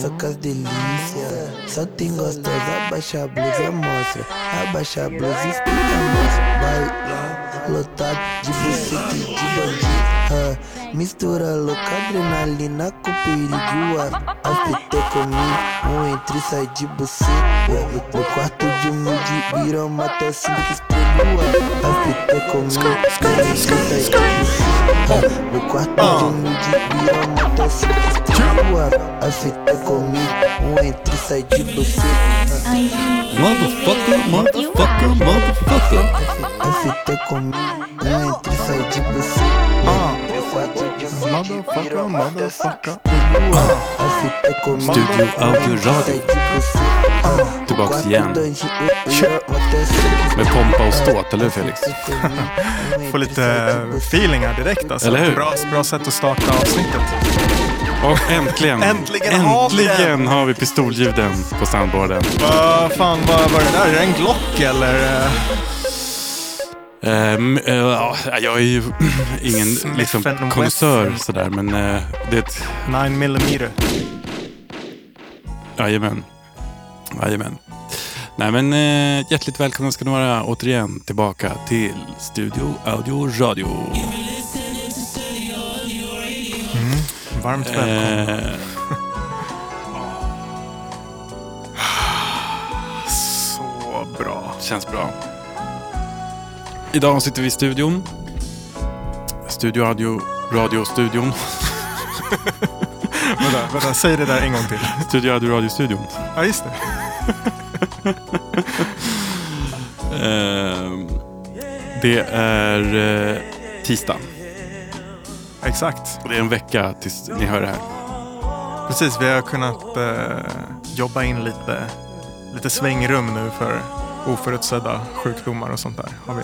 Só cas é delícia. Só tem gostosa, abaixa a blusa, mostra. Abaixa a blusa, explica, mostra. Vai lotado de buceta e de bandido. Uh, mistura louca, adrenalina com perigo. Afetou comigo, um entra e sai de buceta. No quarto de um de birão, mata cinco Afrique comme moi, Le quator nous dit bien mutation Afrique comme moi, on est triste à du bossé Motherfucker, motherfucker, motherfucker. Afrique comme moi, on est triste à du bossé Motherfucker, motherfucker. Studio Audio Jordan Tillbaks igen. Med pompa och ståt, eller hur Felix? Får lite feeling här direkt alltså. Eller hur? Bra, bra sätt att starta avsnittet. Och äntligen, Äntligen har vi äntligen har vi pistolljuden på soundboarden. Vad fan vad var det där? Är det en Glock eller? eh? Ehm, eh, ja, jag är ju ingen liksom, konnässör sådär, men eh, det är ett... 9 mm. Jajamän. Jajamän. Nej men eh, hjärtligt välkomna ska ni vara återigen tillbaka till Studio Audio Radio. Varmt välkommen. Eh, Så bra. känns bra. Idag sitter vi i studion. Studio Audio Radio-studion. Vänta, vänta, säg det där en gång till. Studio Audio Radio-studion. Ja, just det. Eh, det är eh, tisdag. Exakt. Och det är en vecka tills ni hör det här. Precis, vi har kunnat eh, jobba in lite, lite svängrum nu för oförutsedda sjukdomar och sånt där. Har vi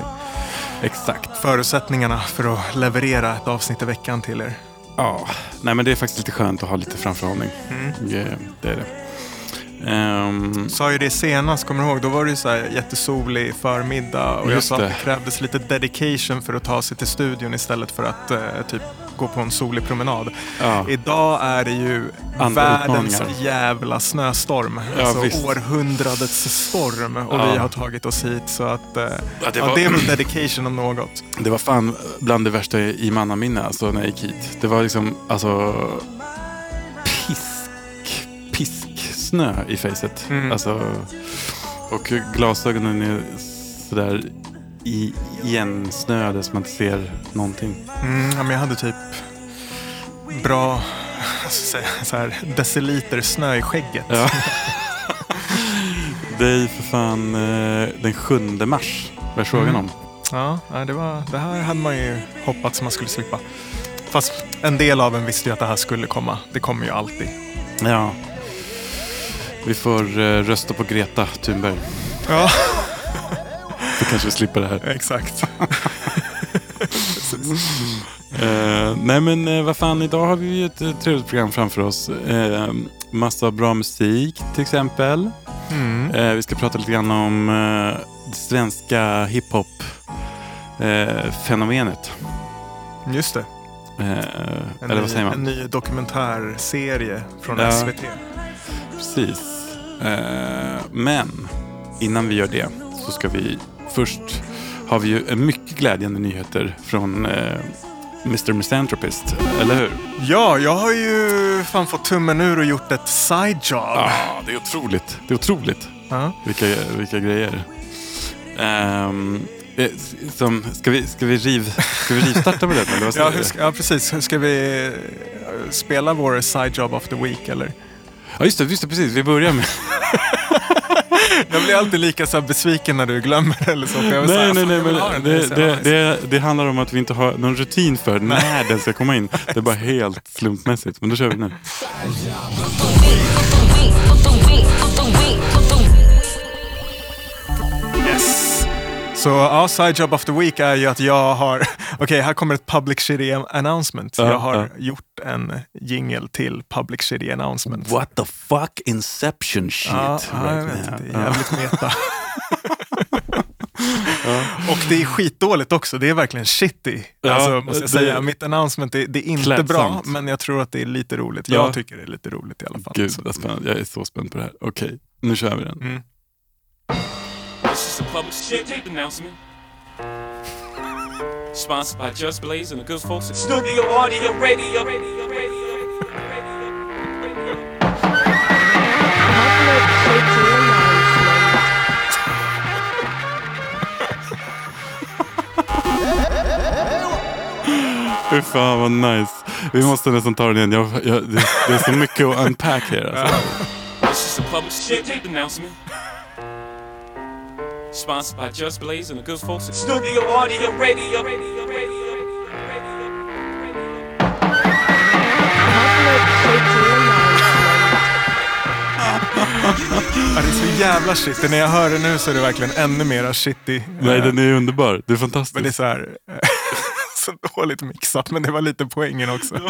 Exakt. förutsättningarna för att leverera ett avsnitt i veckan till er. Ja, nej men det är faktiskt lite skönt att ha lite framförhållning. Mm. Det, det är det. Ehm, Sa ju det senast, kommer du ihåg? Då var det ju så här jättesolig förmiddag och jag sa att det. det krävdes lite dedication för att ta sig till studion istället för att eh, typ gå på en solig promenad. ja, Idag är det ju Andra världens jävla snöstorm. Ja, alltså visst. århundradets storm och Ja. vi har tagit oss hit. Så att, eh, Ja, det det, var- är väl dedication om något. det var fan bland det värsta i mannaminne alltså, när jag gick hit. Det var liksom alltså pisk, pisksnö i facet. Mm. Alltså, och glasögonen är sådär i, igensnöade så man inte ser någonting. Mm, ja, men jag hade typ bra så, här, deciliter snö i skägget. Ja. det är ju för fan eh, den 7 mars. Vad frågan Mm. om? Ja, ja, det, var, det här hade man ju hoppats man skulle slippa. Fast en del av en visste ju att det här skulle komma. Det kommer ju alltid. Ja. Vi får eh, rösta på Greta Thunberg. Ja, Då kanske vi slipper det här. exakt. Eh, nej men eh, vad fan, idag har vi ju ett eh, trevligt program framför oss. Eh, massa bra musik till exempel. Mm. Vi ska prata lite grann om det svenska hiphop-fenomenet. Just det. En, eller vad säger en man? ny dokumentärserie från. SVT. Precis. Men innan vi gör det så ska vi först har vi ju mycket glädjande nyheter från eh, Mr. Misanthropist, eller hur? Ja, jag har ju fan fått tummen ur och gjort ett side job. Ja, det är otroligt. Det är otroligt. Ja. Vilka, vilka grejer. Eh, som, ska, vi, ska, vi riv, ska vi rivstarta med det? Eller vad Ja, hur ska, ja, precis. Ska vi eh, spela vår side job of the week eller? ja, just det, just det, precis. Vi börjar med... Jag blir alltid lika så här besviken när du glömmer eller så. Nej, säga, nej, "Fan, nej, men ha den." det, det, det, det handlar om att vi inte har någon rutin för när den ska komma in. Det är bara helt slumpmässigt. Men då kör vi nu. Så ja, side job of the week är ju att jag har, okej här kommer ett public shitty announcement. Ja, jag har ja. gjort en jingle till public shitty announcement. What the fuck inception shit Ja, ja, jag right vet, är jävligt meta. Och det är skitdåligt också. Det är verkligen shitty. Ja, alltså, måste jag säga. Mitt announcement, det, det är inte Klädsamt. bra, men jag tror att det är lite roligt. Ja. Jag tycker det är lite roligt i alla fall. Gud vad spännande. Jag är så spänd på det här. Okej, nu kör vi den. Mm. This is a public shit tape announcement. Sponsored by Just Blaze and the good folks at Studio Audio Radio. Radio, Radio, Radio. Fy fan vad nice. Vi måste nästan ta den igen. Jag, jag, det, det är så mycket att unpack här. Alltså. Sponsored by Just Blaze and the good folks at Studio Audio Radio. Radio, Radio, Radio. Ja, det är så jävla shitty. När jag hör det nu så är det verkligen ännu mera shitty. Nej, Eh, den är underbar. Det är Men det är fantastiskt. så här... så dåligt mixat, men det var lite poängen också.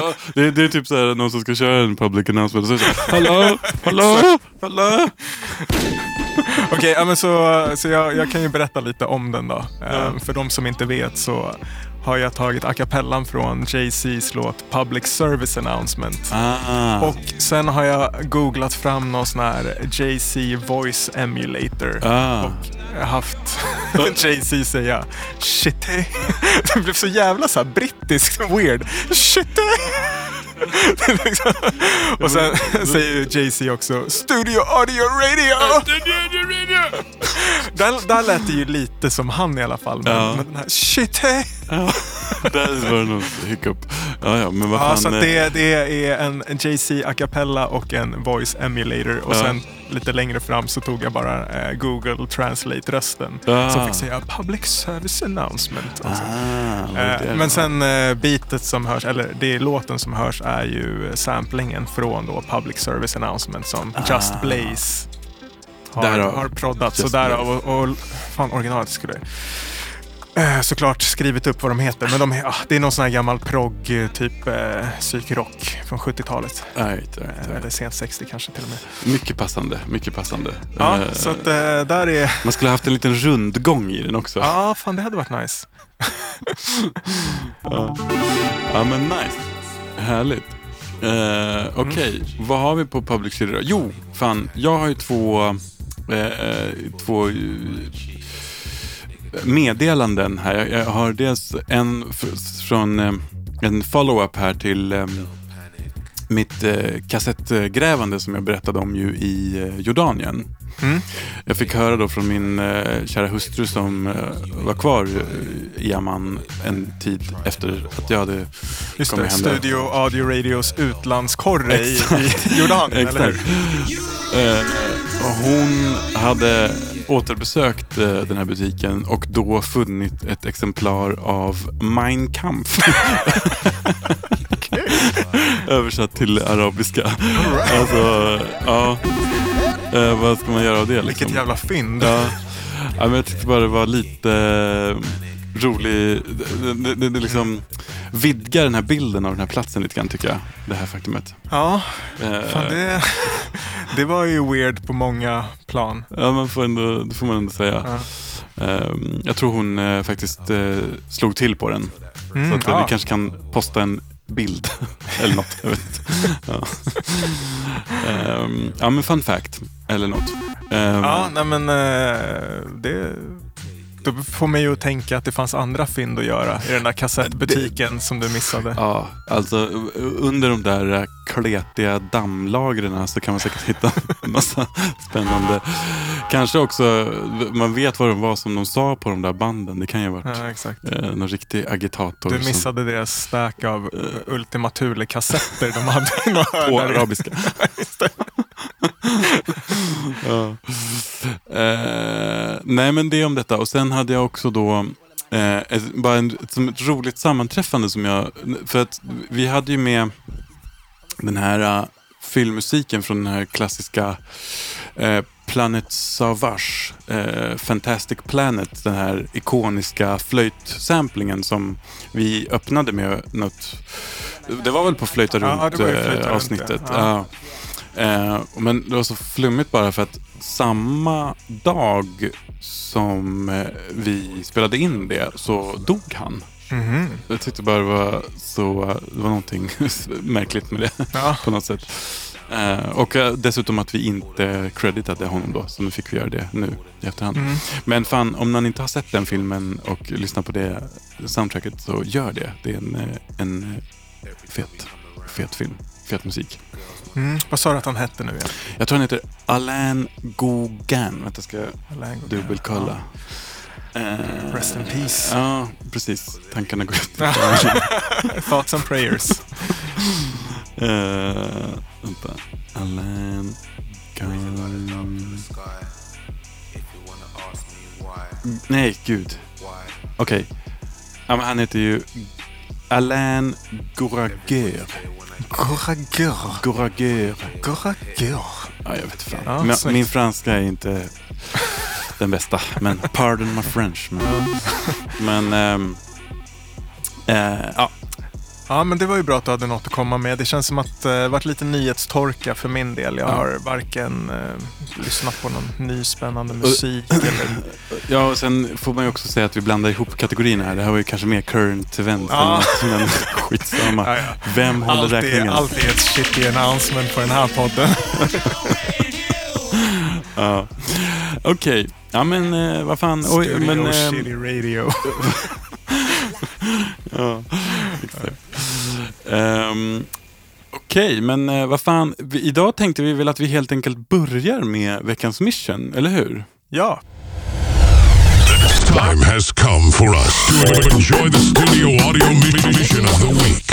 Ja, Det är, det är typ så här, någon som ska köra en public announcement och så här, Hallå, hallå, hallå. Okej, ja, men så, så jag, jag kan ju berätta lite om den då. Eh, För de som inte vet så har jag tagit a cappellan från Jay-Z's låt Public Service Announcement. Ah. Och sen har jag googlat fram någon sån här Jay-Z Voice Emulator. Ah. Och haft Jay-Z säga shitty. Det blev så jävla så här brittiskt weird. Shitty. Liksom- Och sen säger Jay-Z också Studio Audio Radio. Där, där lät det ju lite som han i alla fall. Men, Ja. men den här shitty. Ja, där var det någon hiccup. Ja, ja, men vad Ja, fan. så att eh, det, det är en, en Jay-Z a cappella och en voice emulator. Och Ja. sen lite längre fram så tog jag bara eh, Google Translate-rösten. Ah. Som fick säga Public Service Announcement. så. Ah, det Eh, men sen eh, beatet som hörs, eller det låten som hörs är ju samplingen från då Public Service Announcement som Just Blaze har, Ah. Därav. har proddat. Så därav, och, och fan originalet skulle såklart skrivit upp vad de heter. Men de, ah, det är någon sån här gammal progg, eh, typ eh, psykrock från 70-talet. Right, right, Eh, right. Eller sent 60 kanske till och med. Mycket passande, mycket passande. Ja, Eh, så att eh, där är... Man skulle ha haft en liten rundgång i den också. Ja, fan det hade varit nice. Ja, ja men nice. Härligt. Eh, Okej, vad har vi på Public City då? Jo, fan, jag har ju två, eh, två eh, meddelanden här. Jag, jag har dels en från eh, en follow-up här till eh, mitt eh, kassettgrävande som jag berättade om ju i Jordanien. Mm. Jag fick höra då från min kära hustru som var kvar i Amman en tid efter att jag hade Just kommit det, hem. Studio Audio Radios utlandskorre i, i Jordanien, eller hur? Hon hade återbesökt eh, den här butiken och då funnit ett exemplar av Mein Kampf. Översatt till arabiska. Alltså, ja. Eh, vad ska man göra av det? Liksom? Vilket jävla fynd. Ja. ja, men jag tyckte bara det var lite rolig. Det, det, det, liksom vidgar den här bilden av den här platsen lite grann tycker jag. Det här faktumet. Ja, Eh, fan det, det var ju weird på många plan. Ja, man får ändå, det får man ändå säga. Ja. Ehm, jag tror hon eh, faktiskt eh, slog till på den. Mm, så att ja. vi kanske kan posta en bild eller något. Jag vet. Ja. Ehm, ja, men fun fact eller något. Ehm, Ja, nej men det... Då får mig ju att tänka att det fanns andra fynd att göra i den där kassettbutiken som du missade. Ja, alltså under de där eh, kletiga dammlagren så kan man säkert hitta en massa spännande. Kanske också, man vet vad de var som de sa på de där banden. Det kan ju ha varit Ja, exakt. eh, någon riktig agitator. Du som- missade deras stack av uh, Ultima Thule-kassetter de hade På arabiska. Ja. eh, nej men det om detta. Och sen hade jag också då eh, ett, bara en, som ett roligt sammanträffande som jag, för att vi hade ju med den här uh, filmmusiken från den här klassiska eh, Planet Savage, eh, Fantastic Planet, den här ikoniska flöjtsamplingen som vi öppnade med något, det var väl på Flöjta Ja, runt det var ju Flöjta eh, runt, avsnittet. ja. Ja. Eh, men det var så flummigt bara för att samma dag som eh, vi spelade in det så dog han. Mhm. Jag tyckte bara det var så, det var någonting märkligt med det Ja. på något sätt. Eh, och eh, dessutom att vi inte creditade honom då, så nu fick vi göra det nu i efterhand. Mm. Men fan, om man inte har sett den filmen och lyssnar på det soundtracket så gör det. Det är en, en fet, fet film, fet musik. Mm. Vad sa du att han hette nu igen? Jag tror han heter Alain Gauguin. Vänta, ska jag dubbelkolla. Eh, Rest in peace. Ja, precis. Tankarna går ut. Thoughts and prayers. Uh, vänta. Alain Gauguin. Nej, gud. Okej. Ja, men han heter ju Alain Goraguer. Goraguer. Goraguer. Goraguer. Ja, jag vet fan. Ja, snyggt. min franska är inte den bästa. Men pardon my French. Men, men ehm, eh, ja, Ja, men det var ju bra att du hade något att komma med. Det känns som att det varit lite nyhetstorka för min del. Jag Ja. har varken eh, lyssnat på någon ny spännande musik eller... Ja, och sen får man ju också säga att vi blandar ihop kategorierna här. Det här var ju kanske mer current events Ja. än men skitsamma. Ja, ja. Vem håller Allt är, räkningen? allt är ett shitty announcement på den här podden. Ja. Okej, ja men eh, vad fan. Oj, Studio men, ehm, shitty radio. ja, exakt. Ehm, Okej, men eh, vad fan. Vi, idag tänkte vi väl att vi helt enkelt börjar med veckans mission, eller hur? Ja, Time has come for us to enjoy the studio audio mission of the week.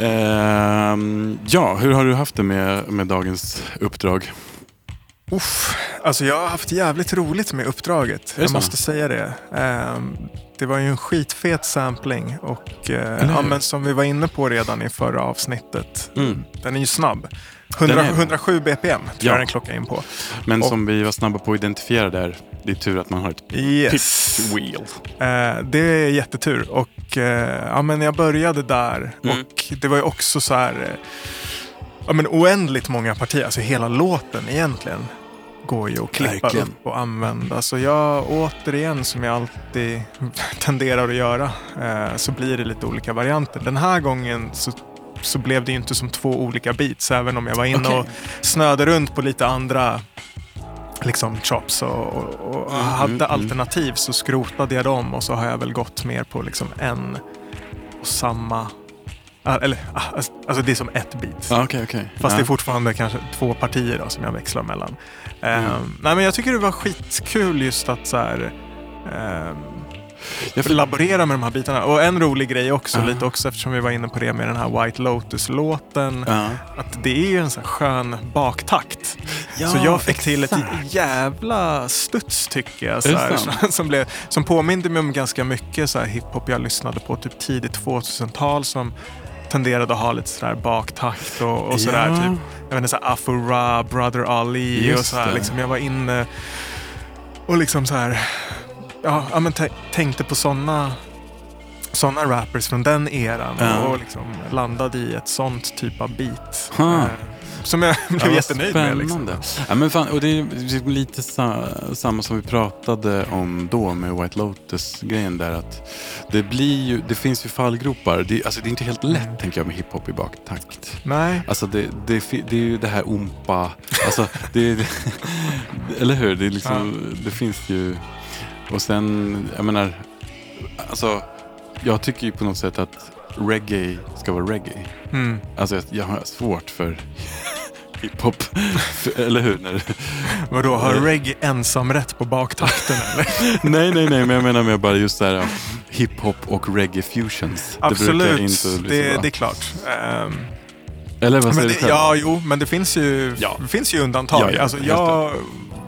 Ehm, ja, hur har du haft det med, med dagens uppdrag? Uff, alltså jag har haft jävligt roligt med uppdraget. Jag så? måste säga det. Ehm, det var ju en skitfet sampling och eh, ja, men som vi var inne på redan i förra avsnittet. Mm. Den är ju snabb. 100, Den är- 107 BPM tror Ja. jag den klockar in på. Men Och- som vi var snabba på att identifiera där, det är tur att man har ett Yes. wheel. Eh, det är jättetur. Och eh, ja, men jag började där. Mm. Och det var ju också så här ja, men oändligt många partier. Alltså hela låten egentligen går ju att klippa Verkligen. upp och använda. Så jag återigen, som jag alltid tenderar att göra, eh, så blir det lite olika varianter. Den här gången så så blev det ju inte som två olika beats, även om jag var inne Okej. och snöade runt på lite andra liksom chops och, och, och Mm, hade mm, mm. alternativ så skrotade jag dem och så har jag väl gått mer på liksom en och samma eller, ah, alltså det är som ett beat. Ja, Okej, okej. Fast ja. det är fortfarande kanske två partier då, som jag växlar mellan. Mm. Ehm, nej, men jag tycker det var skitkul just att så här, ehm, Ja, för- laborera med de här bitarna. Och en rolig grej också, Ja. lite också eftersom vi var inne på det med den här White Lotus-låten. Ja. Att det är ju en sån här skön baktakt. Ja, så jag fick till ett exakt. jävla studs tycker jag. Så här, som, blev, som påminde mig om ganska mycket så här hiphop jag lyssnade på typ tidigt 2000-tal som tenderade att ha lite sådär baktakt och, och sådär. Ja. Typ, jag vet inte, så här Afura, Brother Ali Just och så här, det. liksom, Jag var inne och liksom så här, ja, ja men tä- tänkte på sådana såna rappers från den eran Ja. och, och liksom landade i ett sånt typ av beat. Ha. Som jag blev Ja, jättenöjd med. Liksom. spännande. Ja, men fan, och det är lite sa, samma som vi pratade om då med White Lotus-grejen där. Att det, blir ju, det finns ju fallgropar. Det, alltså, det är inte helt lätt Mm. tänker jag med hiphop i baktakt. Nej, Alltså det, det, det är ju det här ompa. Alltså, det, eller hur? Det, liksom, det finns ju... Och sen, jag menar... Alltså, jag tycker ju på något sätt att reggae ska vara reggae. mm. Alltså jag, har svårt för hiphop. Eller hur? När, vadå, har reggae ensamrätt på baktakten eller? nej, nej, nej, men jag menar med bara just det här hiphop och reggae fusions. Det Absolut, inte bli så det, det är klart. Ehm, Eller vad säger du det, själv? ja, jo, men det finns ju, Ja. det finns ju undantag. Ja, ja, alltså, jag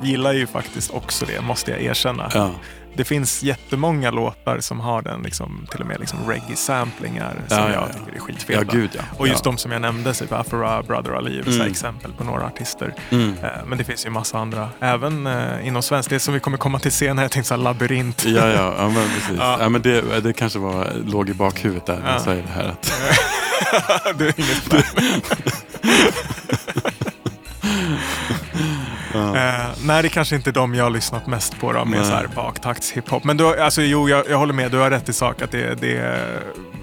gillar ju faktiskt också det, måste jag erkänna. Det finns jättemånga låtar som har den, liksom, till och med liksom reggae-samplingar som Ja, ja, jag ja. tycker är skitfeta. ja, gud. Och just de som jag nämnde, typ Afra, Brother Ali, är så här Mm. exempel på några artister. Mm. Eh, Men det finns ju massa andra, även eh, inom svensk. Det som vi kommer komma till senare, jag tänkte såhär labyrint. Ja, ja, ja men precis. Ja. Men det, det kanske var, låg i bakhuvudet där när Ja. jag säger det här. Att du är inget. Eh, nej, det kanske inte är de jag har lyssnat mest på då, med så här baktakts hiphop. Men du, alltså, jo, jag, jag håller med. Du har rätt i sak att det, det är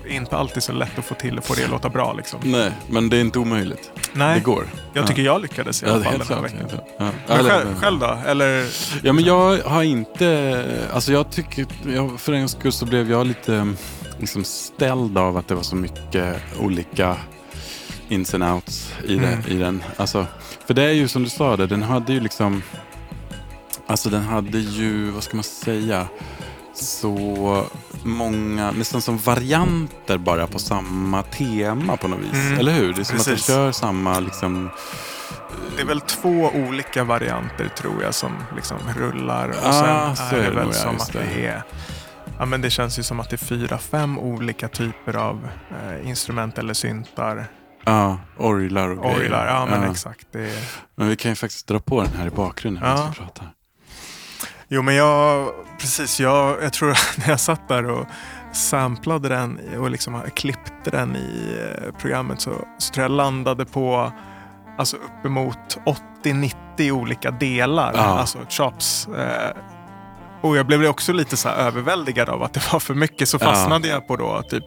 inte alltid så lätt att få till få det att låta bra. Liksom. Nej, men det är inte omöjligt. Nej, Det går. jag tycker jag lyckades i alla fall den här veckan. Ja. Men själv, själv då? Eller? Ja, men jag har inte... Alltså jag tycker... Jag, för en skull så blev jag lite liksom ställd av att det var så mycket olika ins and outs i, det, Mm. i den. Alltså, för det är ju som du sa, det, den hade ju liksom... Alltså den hade ju, vad ska man säga, så många, nästan som varianter bara på samma tema på något vis. Mm. Eller hur? Det är som att Precis. de kör samma liksom... Det är väl två olika varianter tror jag som liksom rullar. Och Ah, sen så är det det väl som att det. det är... Ja, men det känns ju som att det är fyra, fem olika typer av eh, instrument eller syntar. Ja, orglar och grejer. Orglar, ja men exakt. Det. Men vi kan ju faktiskt dra på den här i bakgrunden Ja. medan vi pratar. Jo men jag, precis, jag, jag tror när jag satt där och samplade den och liksom klippte den i eh, programmet så, så tror jag landade på alltså uppemot 80-90 olika delar, Ja. alltså chops. Eh, och jag blev också lite så överväldigad av att det var för mycket så Ja. fastnade jag på då typ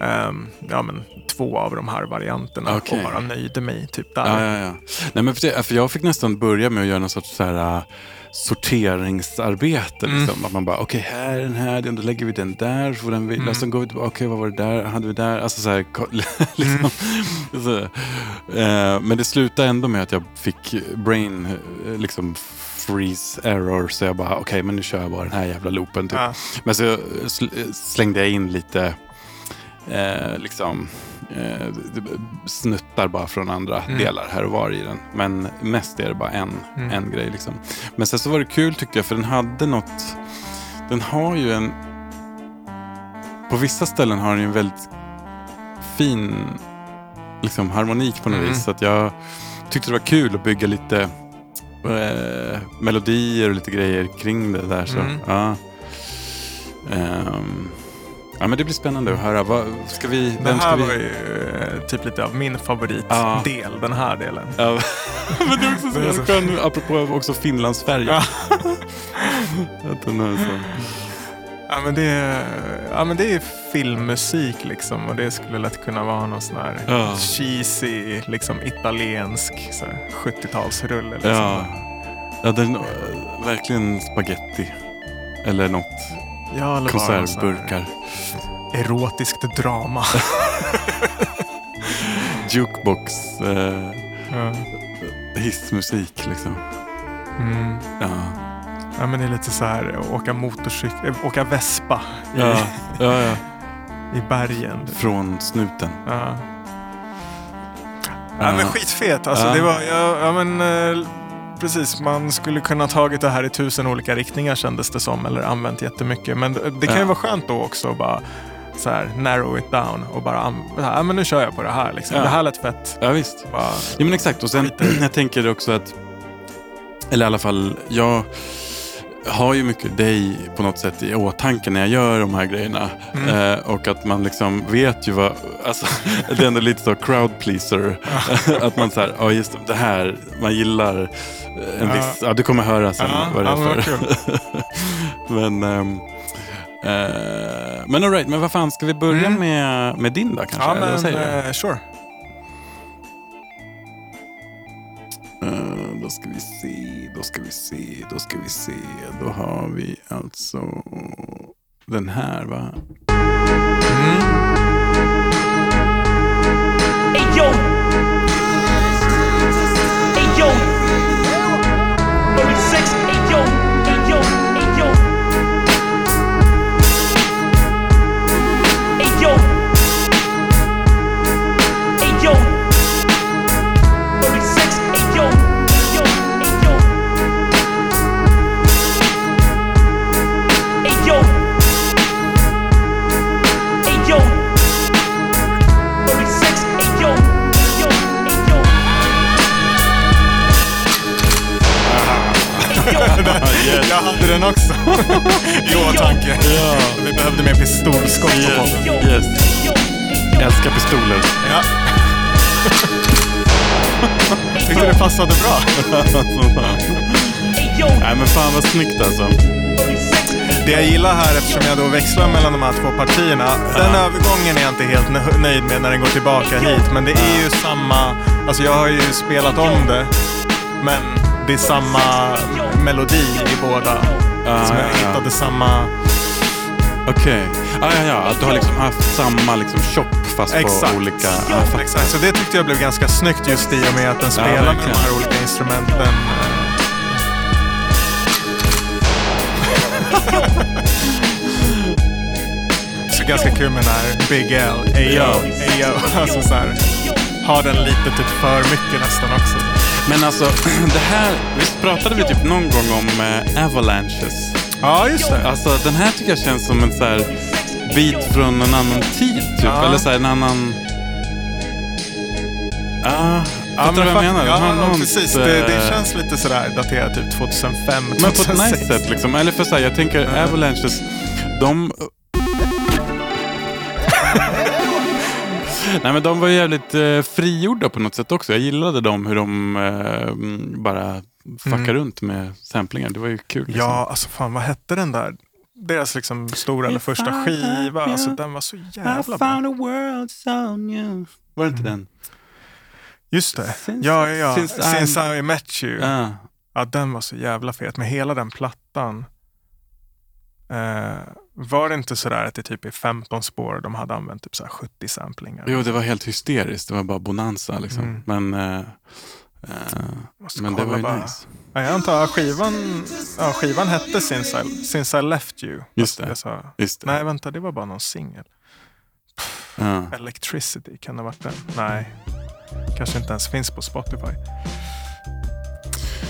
ehm, ja, men, två av de här varianterna Okej. och bara nöjde mig typ där. Ja, ja, ja. Nej, men för, det, för jag fick nästan börja med att göra någon sorts så här, äh, sorteringsarbete. Mm. Liksom. Att man bara, okej, här är den här, då lägger vi den där, får den Mm. mm. sen går vi tillbaka, okej, vad var det där, hade vi där? Alltså så här, liksom, Mm. så, eh, men det slutade ändå med att jag fick brain, eh, liksom, freeze error, så jag bara, okej, men nu kör jag bara den här jävla loopen. Typ. Ja. Men så sl- slängde jag in lite eh, liksom, eh, snuttar bara från andra Mm. delar här och var i den. Men mest är det bara en, Mm. en grej. Liksom. Men sen så var det kul tyckte jag, för den hade något... Den har ju en... På vissa ställen har den ju en väldigt fin liksom, harmonik på något Mm. vis. Så att jag tyckte det var kul att bygga lite eh, melodier och lite grejer kring det där. Så, Mm. ja. Ehm, ja, men det blir spännande att höra. Vad, ska vi, Det här vi... var ju eh, typ lite av min favoritdel, den här delen. Ja, men det är också är så skön, apropå också Finlandsfärjan. Ja. Att den är så. Ja men, det är, ja men det är filmmusik liksom och det skulle lätt kunna vara någon sån här Ja. cheesy, liksom italiensk så här 70-talsrulle. Liksom. Ja, ja den, verkligen spaghetti. Eller något. Ja eller Konservburkar. Erotiskt drama. Jukebox. Eh, ja. hissmusik liksom. Mm. Ja, ja men det är lite så här åka motorcykel, åka vespa i, ja, ja, ja. i bergen. Från snuten. Ja. Ja, men skitfet. Alltså, det var, ja, ja, men, eh, precis, man skulle kunna tagit det här i tusen olika riktningar kändes det som. Eller använt jättemycket. Men det, det kan ju Ja. vara skönt då också att bara så här, narrow it down och bara ja, men nu kör jag på det här. Liksom. Ja. Det här lät fett. Ja, visst. Bara, Ja men exakt och sen jag tänker också att eller i alla fall jag har ju mycket dig på något sätt i åtanke när jag gör de här grejerna. Mm. Eh, och att man liksom vet ju vad, alltså det är ändå lite så crowd pleaser. att man säger, ja just det här, man gillar en Ja. viss, ja du kommer höra sen Ja, vad det ja, är för. men ehm, eh, men alright, men vad fan, ska vi börja Mm. med, med din då kanske? ja, men eh, sure. Då ska vi se, då ska vi se, då ska vi se. Då har vi alltså den här va? Mm. Hey yo. Hey yo. Yo, Jag hade den också i åtanke. Vi behövde mer pistolskott på podden. Yes. yo. Älskar pistoler. Ja. Tyckte det passade bra. Nej men fan vad snyggt alltså. 36. Det jag gillar här, eftersom jag då växlar mellan de här två partierna, den övergången är jag inte helt nö- nöjd med när den går tillbaka hit. Men det är ju samma, alltså jag har ju spelat om det, men det är samma melodi i båda. Ah, som jag ja, ja. hittade samma... Okej. Ah, ja, ja. Du har liksom haft samma liksom shop fast Exakt. på olika... Ah. Exakt, så det tyckte jag blev ganska snyggt just i och med att den spelar med verkligen. de här olika instrumenten. Så ganska kul med den här Big L, Ayo, Ja. Ayo. Alltså så här, har den lite typ för mycket nästan också. Men alltså, det här... Visst pratade vi typ någon gång om eh, avalanches? Ja, just det. Alltså den här tycker jag känns som en så här bit från en annan tid typ. Ja. Eller så här en annan... Ah, Ja, du vad jag menar? Ja, något, precis. Det, det eh, känns lite sådär daterat typ 2005, Men på ett 2006. nice sätt liksom. Eller för så här, jag tänker avalanches, de... Nej men de var jävligt eh, frigjorda på något sätt också. Jag gillade dem hur de eh, mm, bara fuckar runt med samplingar. Det var ju kul. Liksom. Ja, alltså fan vad hette den där? Deras liksom stora eller första skiva. Alltså den var så jävla bra. a world so new. Var det inte den? Just det. Since- ja, ja, ja. since Since, I'm- I met you. Ah. Ja, den var så jävla fet. Med hela den plattan. Eh, var det inte sådär att det typ är 15 spår de hade använt typ så här 70 samplingar? Jo, det var helt hysteriskt. Det var bara bonanza liksom. Mm. Men, eh, eh, men det var ju bara. nice. Ja, jag antar att skivan, ja, skivan hette Since I, Since I left you. Just det. Jag sa, Just det. nej, vänta, det var bara någon singel. Ja. Electricity, kan det ha varit den? Nej, kanske inte ens finns på Spotify.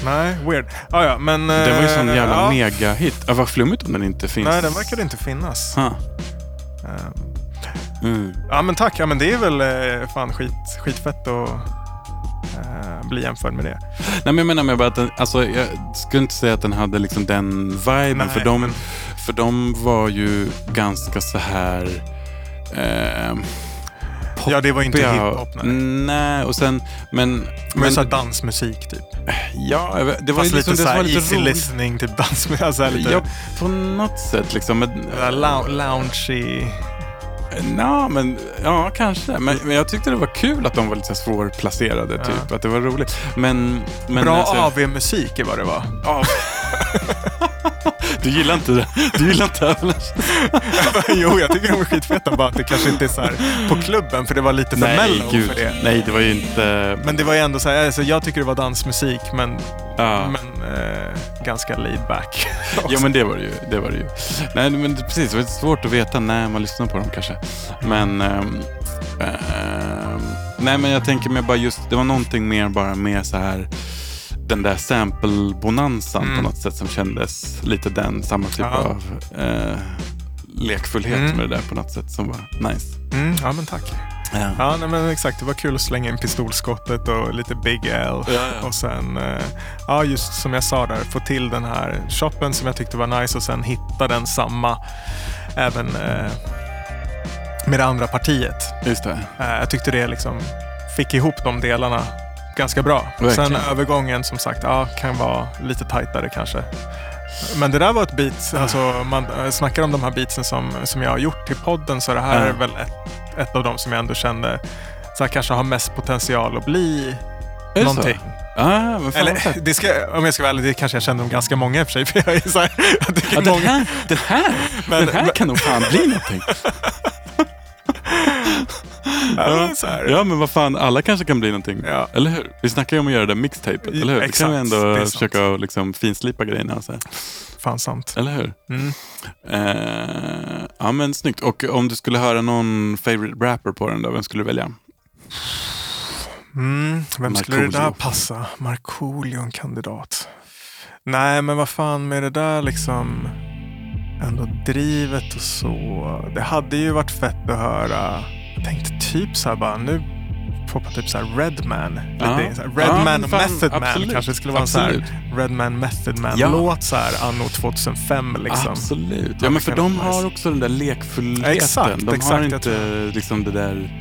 Nej, weird. Ah, ja, men... Det var ju sån eh, jävla ja. megahit. Ja, vad flummigt om den inte finns. Nej, den verkade inte finnas. Ha. Ehm, Mm. Ja men tack, ja men det är väl eh, fan skit, skitfett att eh, bli jämförd med det. Nej, men jag menar med bara att den, alltså, jag skulle inte säga att den hade liksom den viben. Nej, för, de, men- för de var ju ganska så här... Eh, Ja det var inte hiphop nej. Nej, och sen... Men... Men, men så dansmusik typ. ja, det var Fast ju liksom, lite det som var lite easy roligt. listening, typ dansmusik. Alltså lite Ja, på något sätt liksom. Men, lou- loungy. Ja, men, ja kanske. Men, men jag tyckte det var kul att de var lite svårplacerade. Ja. Typ. Att det var roligt. Men, men Bra alltså, AV-musik är vad det var. av. du gillar inte det? Du gillar inte Avalanche? jo, jag tycker de var skitfeta. Bara att det kanske inte är så här på klubben, för det var lite för mellow gud. för det. Nej, det var ju inte... Men det var ju ändå så här, alltså, jag tycker det var dansmusik, men, ja. men eh, ganska laid back. Ja men det var det ju. Det var det ju. Nej men precis, det var svårt att veta när man lyssnar på dem kanske. Men... ehm, ehm, nej men jag tänker mig bara just, det var någonting mer bara med så här den där sample-bonanzan Mm. på något sätt som kändes lite den, samma typ Ja. av eh, lekfullhet Mm. med det där på något sätt som var nice. Mm, ja, men tack. Ja. Ja, nej, men exakt. Det var kul att slänga in pistolskottet och lite Big L. Ja, ja. Och sen, eh, ja just som jag sa där, få till den här shoppen som jag tyckte var nice och sen hitta den samma även eh, med det andra partiet. Just det. Eh, jag tyckte det liksom fick ihop de delarna ganska bra. Verkligen. Sen övergången som sagt, ja, kan vara lite tajtare kanske. Men det där var ett beat, alltså man eh, snackar om de här beatsen som, som jag har gjort till podden så det här Ja. är väl ett, ett av dem som jag ändå kände så här, kanske har mest potential att bli Är någonting. Så? Ah, fan vad fett. Eller det ska, om jag ska vara ärlig, det kanske jag kände om ganska många i och för sig. För jag är så här, jag Ja, den här, den här, Men- den här men- kan nog fan bli någonting. ja. Ja, men vad fan, alla kanske kan bli någonting. Ja. Eller hur? Vi snackar ju om att göra det mixtapet, eller hur? Kan Exakt, vi det ändå är sant. försöka liksom finslipa grejerna. Så här. Fan sant. Eller hur? Mm. Eh, ja, men snyggt. Och om du skulle höra någon favorite rapper på den då, vem skulle du välja? Mm, vem skulle det där passa? Markoolio en kandidat. Nej, men vad fan med det där liksom ändå drivet och så. Det hade ju varit fett att höra. Tänkte typ så här bara nu på typ så här Redman. Ja. Redman Ja, och Method Man absolut. kanske skulle vara en så här Absolut. Redman Method Ja. Man-låt så här anno 2005 liksom. Absolut. Ja, Ja, men för de har nice. också den där lekfullheten. Exakt, de har exakt, jag inte liksom det där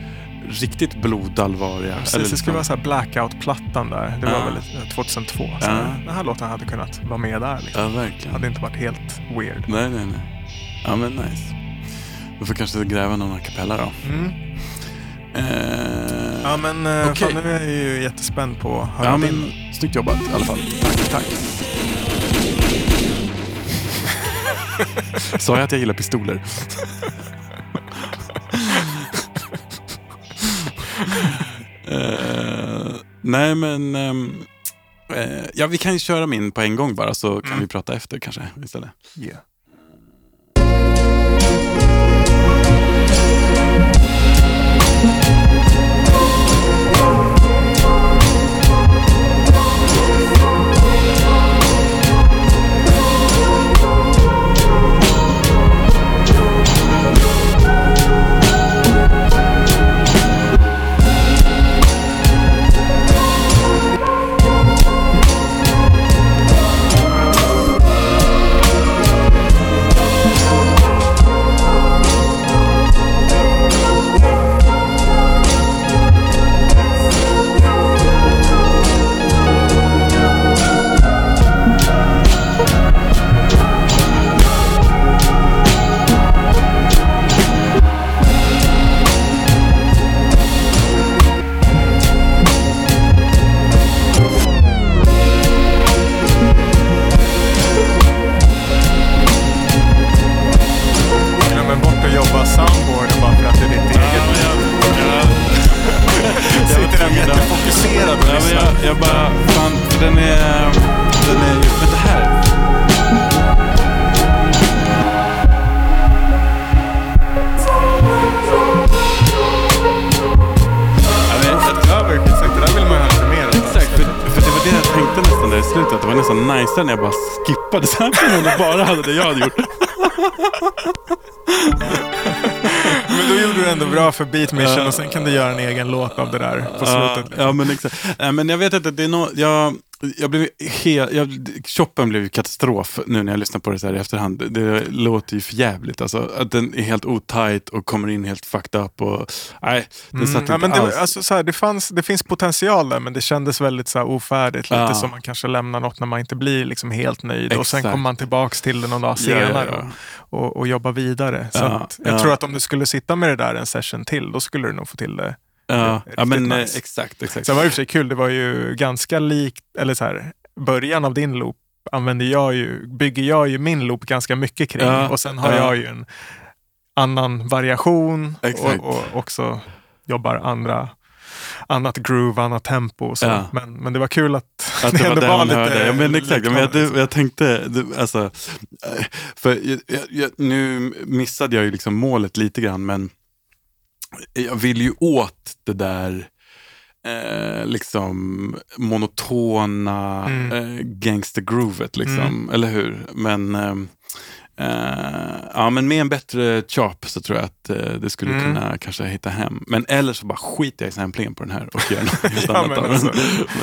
riktigt blodallvarliga. Precis, eller det skulle liksom- vara så här Blackout-plattan där. Det var Ja. väl eh, 2002. Så Ja. Den här låten hade kunnat vara med där. Liksom. Ja, verkligen. hade inte varit helt weird. Nej, nej, nej. Ja, men nice. Vi får kanske gräva någon a cappella då. Mm. Eh, Ja men eh, Okej. fan, nu är jag ju jättespänd på att höra ja, din. men snyggt jobbat i alla fall. Tack, tack. Sa jag att jag gillar pistoler? Eh, nej, men... ehm, eh, ja, vi kan ju köra min på en gång bara, så kan vi prata efter kanske istället. Yeah. Glömmer Beat Mission och sen kan du göra en egen låt av det där på slutet. liksom. ja, men exakt. Men jag vet inte, det är no, jag, jag blev helt, jag, choppen blev ju katastrof nu när jag lyssnar på det så här i efterhand. Det, det låter ju för jävligt alltså. Att den är helt otajt och kommer in helt fucked up och nej, det satt Mm, inte ja, men det, alls. alltså, så här, det, fanns, det finns potential där men det kändes väldigt så här, ofärdigt. Lite Ja. som man kanske lämnar något när man inte blir liksom, helt nöjd. Och sen Exakt. kommer man tillbaks till det någon dag senare ja. Och, och, och jobbar vidare. Så att, jag ja. tror att om du skulle sitta med det där en session till, då skulle du nog få till det. ja, ja, men eh, nice. exakt, exakt. Sen var det i och för sig kul, det var ju ganska likt, eller så här, början av din loop använder jag ju, bygger jag ju min loop ganska mycket kring. Ja, och sen har ja. jag ju en annan variation Exakt. och, och också jobbar andra annat groove, annat tempo. och Så. Ja. Men, men det var kul att, Att det var ändå där man hörde. Ja, men exakt. Men jag, det, jag tänkte, det, alltså, för jag, jag, nu missade jag ju liksom målet lite grann, men jag vill ju åt det där eh, liksom monotona Mm. eh, gangster-groovet, liksom, eller hur? Men ehm, eh, ja, men med en bättre chop så tror jag att eh, det skulle Mm. kunna kanske hitta hem. Men eller så bara skiter jag i samplingen på den här och gör något helt Ja, annat men av den. alltså,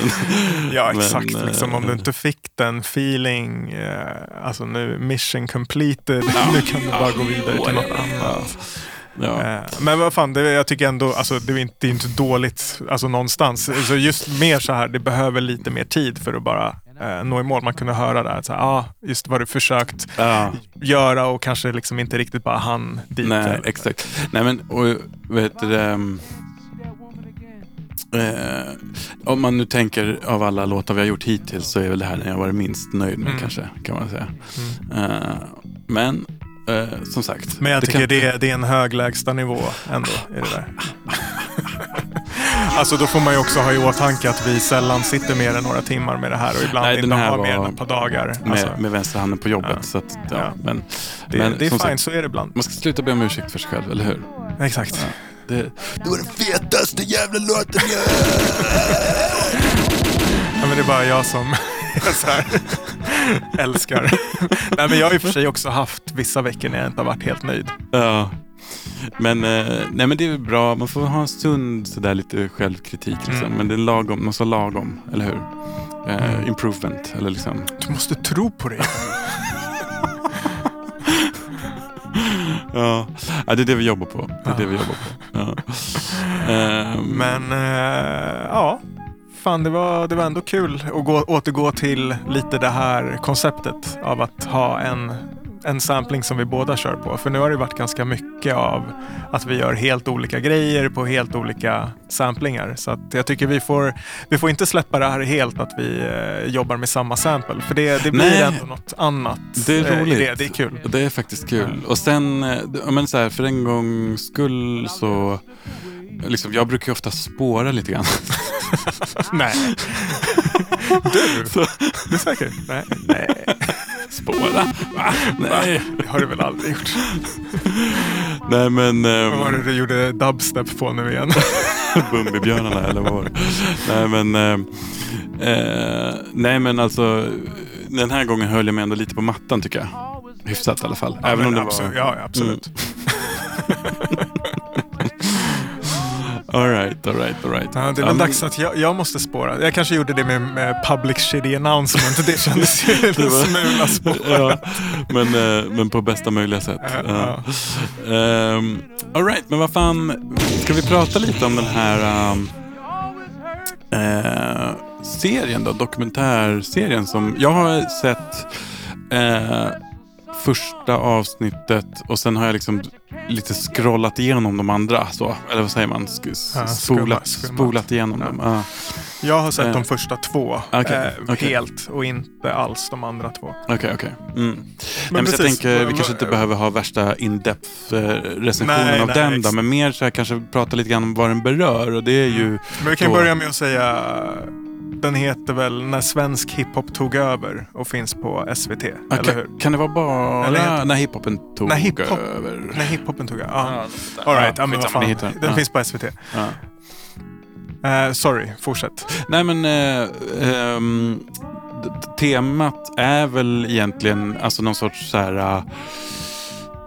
Men- Ja, men, exakt. eh, liksom, om du inte fick den feeling, eh, alltså nu mission completed, nu kan du bara gå vidare till något annat. Ja. Eh, Men vad fan, det, jag tycker ändå, alltså, det är inte, det är inte dåligt alltså, någonstans. Så just mer så här, det behöver lite mer tid för att bara eh, nå i mål. Man kunde höra där, att så här, ah, just vad du försökt Ja, göra och kanske liksom inte riktigt bara hann dit. nej, Eller- exakt. Nej, men och, vet du, um, eh, om man nu tänker av alla låtar vi har gjort hittills så är väl det här den jag varit minst nöjd med Mm. kanske, kan man säga. Eh, men eh, som sagt. Men jag det tycker kan- det, är, det är en hög lägstanivå ändå i det där. alltså då får man ju också ha i åtanke att vi sällan sitter mer än några timmar med det här och ibland Nej, inte har mer än ett par dagar. med, Alltså, med vänsterhanden på jobbet. Ja. Så att, ja, Ja. Men, det, men det är fint, sagt, så är det ibland. man ska sluta be om ursäkt för sig själv, eller hur? Exakt. Det, Det var den fetaste jävla låten jag Ja, men det är bara jag som så här, älskar. Nej, men jag har i och för sig också haft vissa veckor när jag inte har varit helt nöjd. ja. Men, eh, nej, men det är bra. Man får ha en sund sådär lite självkritik. Liksom. Mm. Men det är lagom, man ska lagom, eller hur? Eh, improvement, eller liksom. Du måste tro på dig. Ja. ja, det är det vi jobbar på. Det är det vi jobbar på. Ja. Ehm, Men eh, ja, fan det var, det var ändå kul att gå, återgå till lite det här konceptet av att ha en, en sampling som vi båda kör på. För nu har det varit ganska mycket av att vi gör helt olika grejer på helt olika samplingar. Så att jag tycker vi får, vi får inte släppa det här helt att vi eh, jobbar med samma sample. För det, det blir Nej. ändå något annat. Det är eh, roligt. Det, det är kul. Det är faktiskt kul. Och sen, eh, men så här, för en gångs skull så... Liksom, jag brukar ju ofta spåra lite grann. Nej. Du? Så, Du är säker? Nej. Nej. spåra? Va? Nej. Det har du väl aldrig gjort? Nej men... Vad var det Um, du gjorde dubstep på nu igen? Bumbibjörnarna eller vad var det? Nej men... eh, nej men alltså... Den här gången höll jag mig ändå lite på mattan tycker jag. Hyfsat i alla fall. Även om det absolut, var... Mm. Ja, ja, absolut. All right, all right, all right. Ja, det är väl men- dags att jag, jag måste spåra. Jag kanske gjorde det med, med public shitty announcement. Det kändes ju en smula spår. ja, men, eh, men på bästa möjliga sätt. Ja, Ja. Um, Alright, men vad fan. Ska vi prata lite om den här um, eh, serien då? Dokumentärserien som jag har sett eh, första avsnittet och sen har jag liksom lite scrollat igenom de andra. Så. Eller vad säger man? Sk- Ja, spolat, spolat igenom Ja. dem. Ja. Jag har sett Eh. de första två Okej, eh, okej. helt och inte alls de andra två. Okej, okej. Mm. Nej, men så jag tänker, vi kanske inte vad- behöver ha värsta in-depth eh, recensionen av nej, den då, men mer så här kanske prata lite grann om vad den berör och det är ju... Men vi kan då- börja med att säga den heter väl När svensk hiphop tog över och finns på SVT, Ah, eller hur? kan, det vara bara Eller heter- när hiphopen tog När hiphop- över? När hiphopen tog över? Ja. Ja, All right, ja, men vad fan. Den Ja. finns på SVT. Ja. Eh, sorry, fortsätt. Nej men ehm, d- temat är väl egentligen alltså någon sorts så här eh,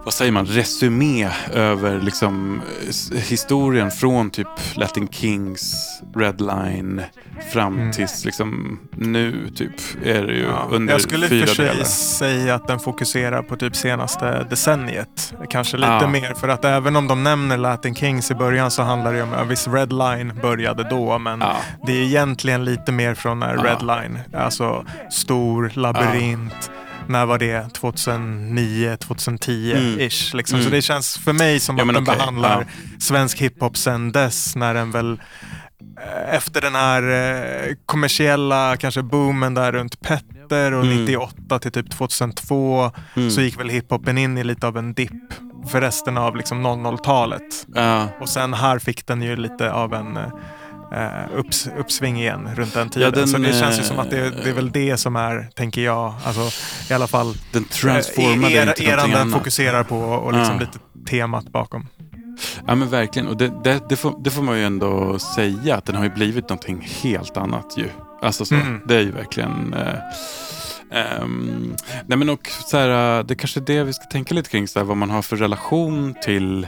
vad säger man, resumé över liksom historien från typ Latin Kings, Redline fram Mm. tills liksom nu typ är det ju Ja, under jag skulle fyra för sig delar. säga att den fokuserar på typ senaste decenniet. Kanske lite Ja. mer, för att även om de nämner Latin Kings i början så handlar det om, ja, visst Redline började då, men Ja. det är egentligen lite mer från när. Redline, alltså stor labyrint. När var det? 2009, 2010-ish. Liksom. Så Mm. det känns för mig som Ja, att den okej, behandlar ja. svensk hiphop sen dess. När den väl eh, efter den här eh, kommersiella kanske boomen där runt Petter och Mm. 98 till typ 2002 Mm. så gick väl hiphopen in i lite av en dipp för resten av liksom 00-talet. Ja. Och sen här fick den ju lite av en eh, upps, uppsving igen runt den tiden. den, så det känns ju eh, som att det, det är väl det som är, tänker jag, alltså i alla fall Den transformade eh, inte till eran den fokuserar på och liksom Ja. lite temat bakom. Ja men verkligen. Och det, det, det, får, det får man ju ändå säga att den har ju blivit någonting helt annat ju. Alltså så, Mm. det är ju verkligen... Eh, ehm, nej men och så här, eh, det är kanske är det vi ska tänka lite kring, så här, vad man har för relation till,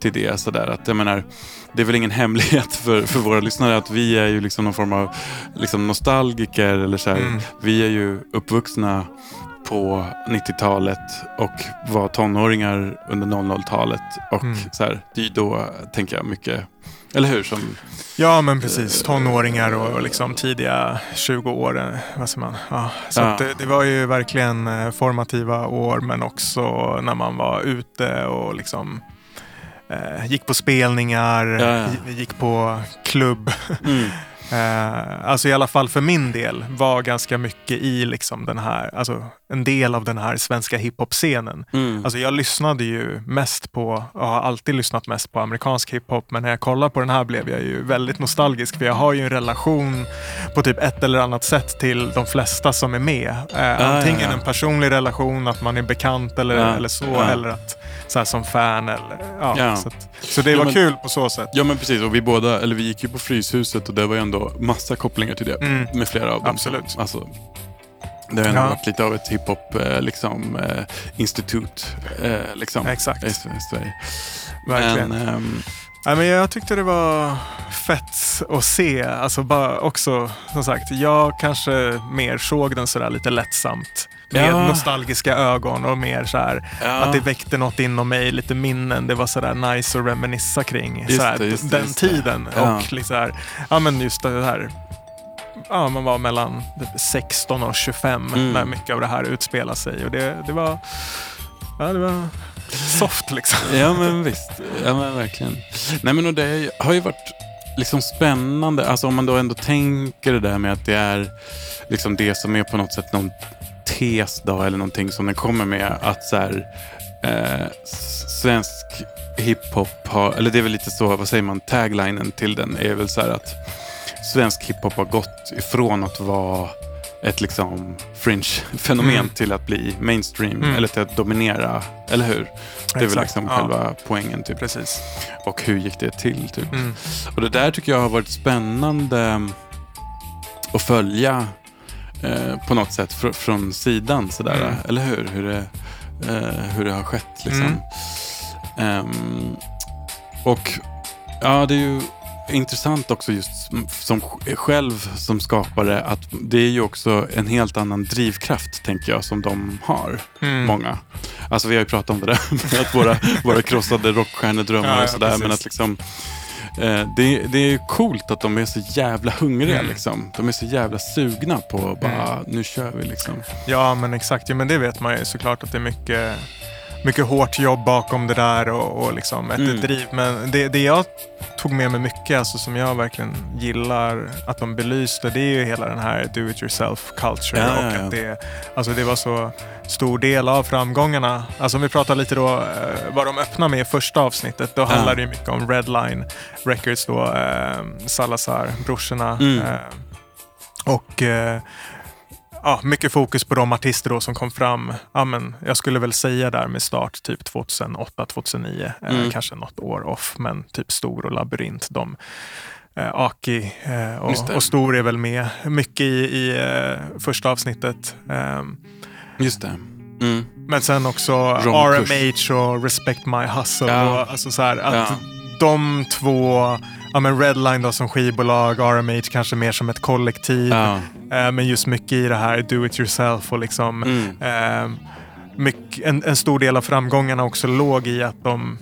till det. Så där, att, jag menar, det är väl ingen hemlighet för, för våra lyssnare att vi är ju liksom någon form av liksom nostalgiker. Eller så här, Mm. Vi är ju uppvuxna på 90-talet och var tonåringar under 00-talet. Och Mm. så här, det är ju då, tänker jag, mycket, eller hur? Som, Ja men precis, tonåringar och liksom tidiga 20 år. eh, Vad säger man? Ja, så Ja. det, det var ju verkligen eh, formativa år men också när man var ute och liksom eh, gick på spelningar, Ja, ja. gi- gick på klubb. mm, Eh, alltså i alla fall för min del var ganska mycket i liksom den här, alltså en del av den här svenska hiphop-scenen. mm, Alltså jag lyssnade ju mest på, och har alltid lyssnat mest på amerikansk hiphop, men när jag kollar på den här blev jag ju väldigt nostalgisk för jag har ju en relation på typ ett eller annat sätt till de flesta som är med. Eh, ja, antingen ja. en personlig relation, att man är bekant eller, Ja, eller så, ja. eller att så här, som fan. Eller, ja, Ja. Så, att, så det Ja, var men- kul på så sätt. Ja men precis, och vi båda, eller vi gick ju på Fryshuset och det var ju ändå massa kopplingar till det. Mm. Med flera av dem. Absolut. Alltså, Det har ändå Ja. varit lite av ett hiphop eh, liksom, eh, institut. Eh, liksom, Exakt. I Sverige. Verkligen. Men, ehm, Nej, men jag tyckte det var fett att se. Alltså bara också, som sagt, jag kanske mer såg den sådär lite lättsamt. Med Ja. nostalgiska ögon och mer så här Ja. att det väckte något inom mig, lite minnen. Det var sådär nice att reminissa kring Just såhär, det, just den just tiden. Ja. Och liksom här, ja men just det här, ja man var mellan 16 och 25 Mm. när mycket av det här utspelar sig. Och det, det var, ja det var soft liksom. Ja men visst, ja men verkligen. Nej men och det har ju varit liksom spännande, alltså om man då ändå tänker det där med att det är liksom det som är på något sätt någon tes då eller någonting som den kommer med att så här, eh, svensk hiphop har, eller det är väl lite så, vad säger man, taglinen till den är väl så här att svensk hiphop har gått ifrån att vara ett liksom fringe-fenomen Mm. till att bli mainstream Mm. eller till att dominera, eller hur? Det är väl liksom ja. själva poängen typ. Precis. Och hur gick det till typ. Mm. Och det där tycker jag har varit spännande att följa eh, på något sätt fr- från sidan sådär. Mm. Eller hur? Hur det, eh, hur det har skett liksom. Ehm, och ja, det är ju intressant också just som- som sj- själv som skapare att det är ju också en helt annan drivkraft tänker jag som de har. Mm. Många. Alltså vi har ju pratat om det där med att våra, våra krossade rockstjärnedrömmar Ja, ja, och sådär. Men att liksom eh, det, det är ju coolt att de är så jävla hungriga Mm. liksom. De är så jävla sugna på bara, nu kör vi liksom. Ja, men exakt. Ja, men det vet man ju såklart att det är mycket, mycket hårt jobb bakom det där och, och liksom ett Mm. driv. Men det, det jag tog med mig mycket, alltså, som jag verkligen gillar att de belyste, det är ju hela den här do it yourself culture. Ja, och ja, ja. att det, alltså, det var så stor del av framgångarna. Alltså om vi pratar lite då eh, vad de öppnar med i första avsnittet, då handlar det mycket om Redline Records då, eh, Salazar, brorsorna. Mm. Eh, och eh, ja, mycket fokus på de artister då som kom fram, ja, men jag skulle väl säga där med start typ 2008, 2009, Mm. eh, kanske något år off, men typ Stor och Labyrint. De, eh, Aki eh, och, och Stor är väl med mycket i, i eh, första avsnittet. Ehm, Just det. Mm. men sen också. RMH och Respect My Hustle. Ja. Och, alltså så här, att Ja. de två, ja men Redline då som skivbolag, RMH kanske mer som ett kollektiv. Ja. Eh, men just mycket i det här do it yourself och liksom Mm. eh, mycket, en, en stor del av framgångarna också låg i att de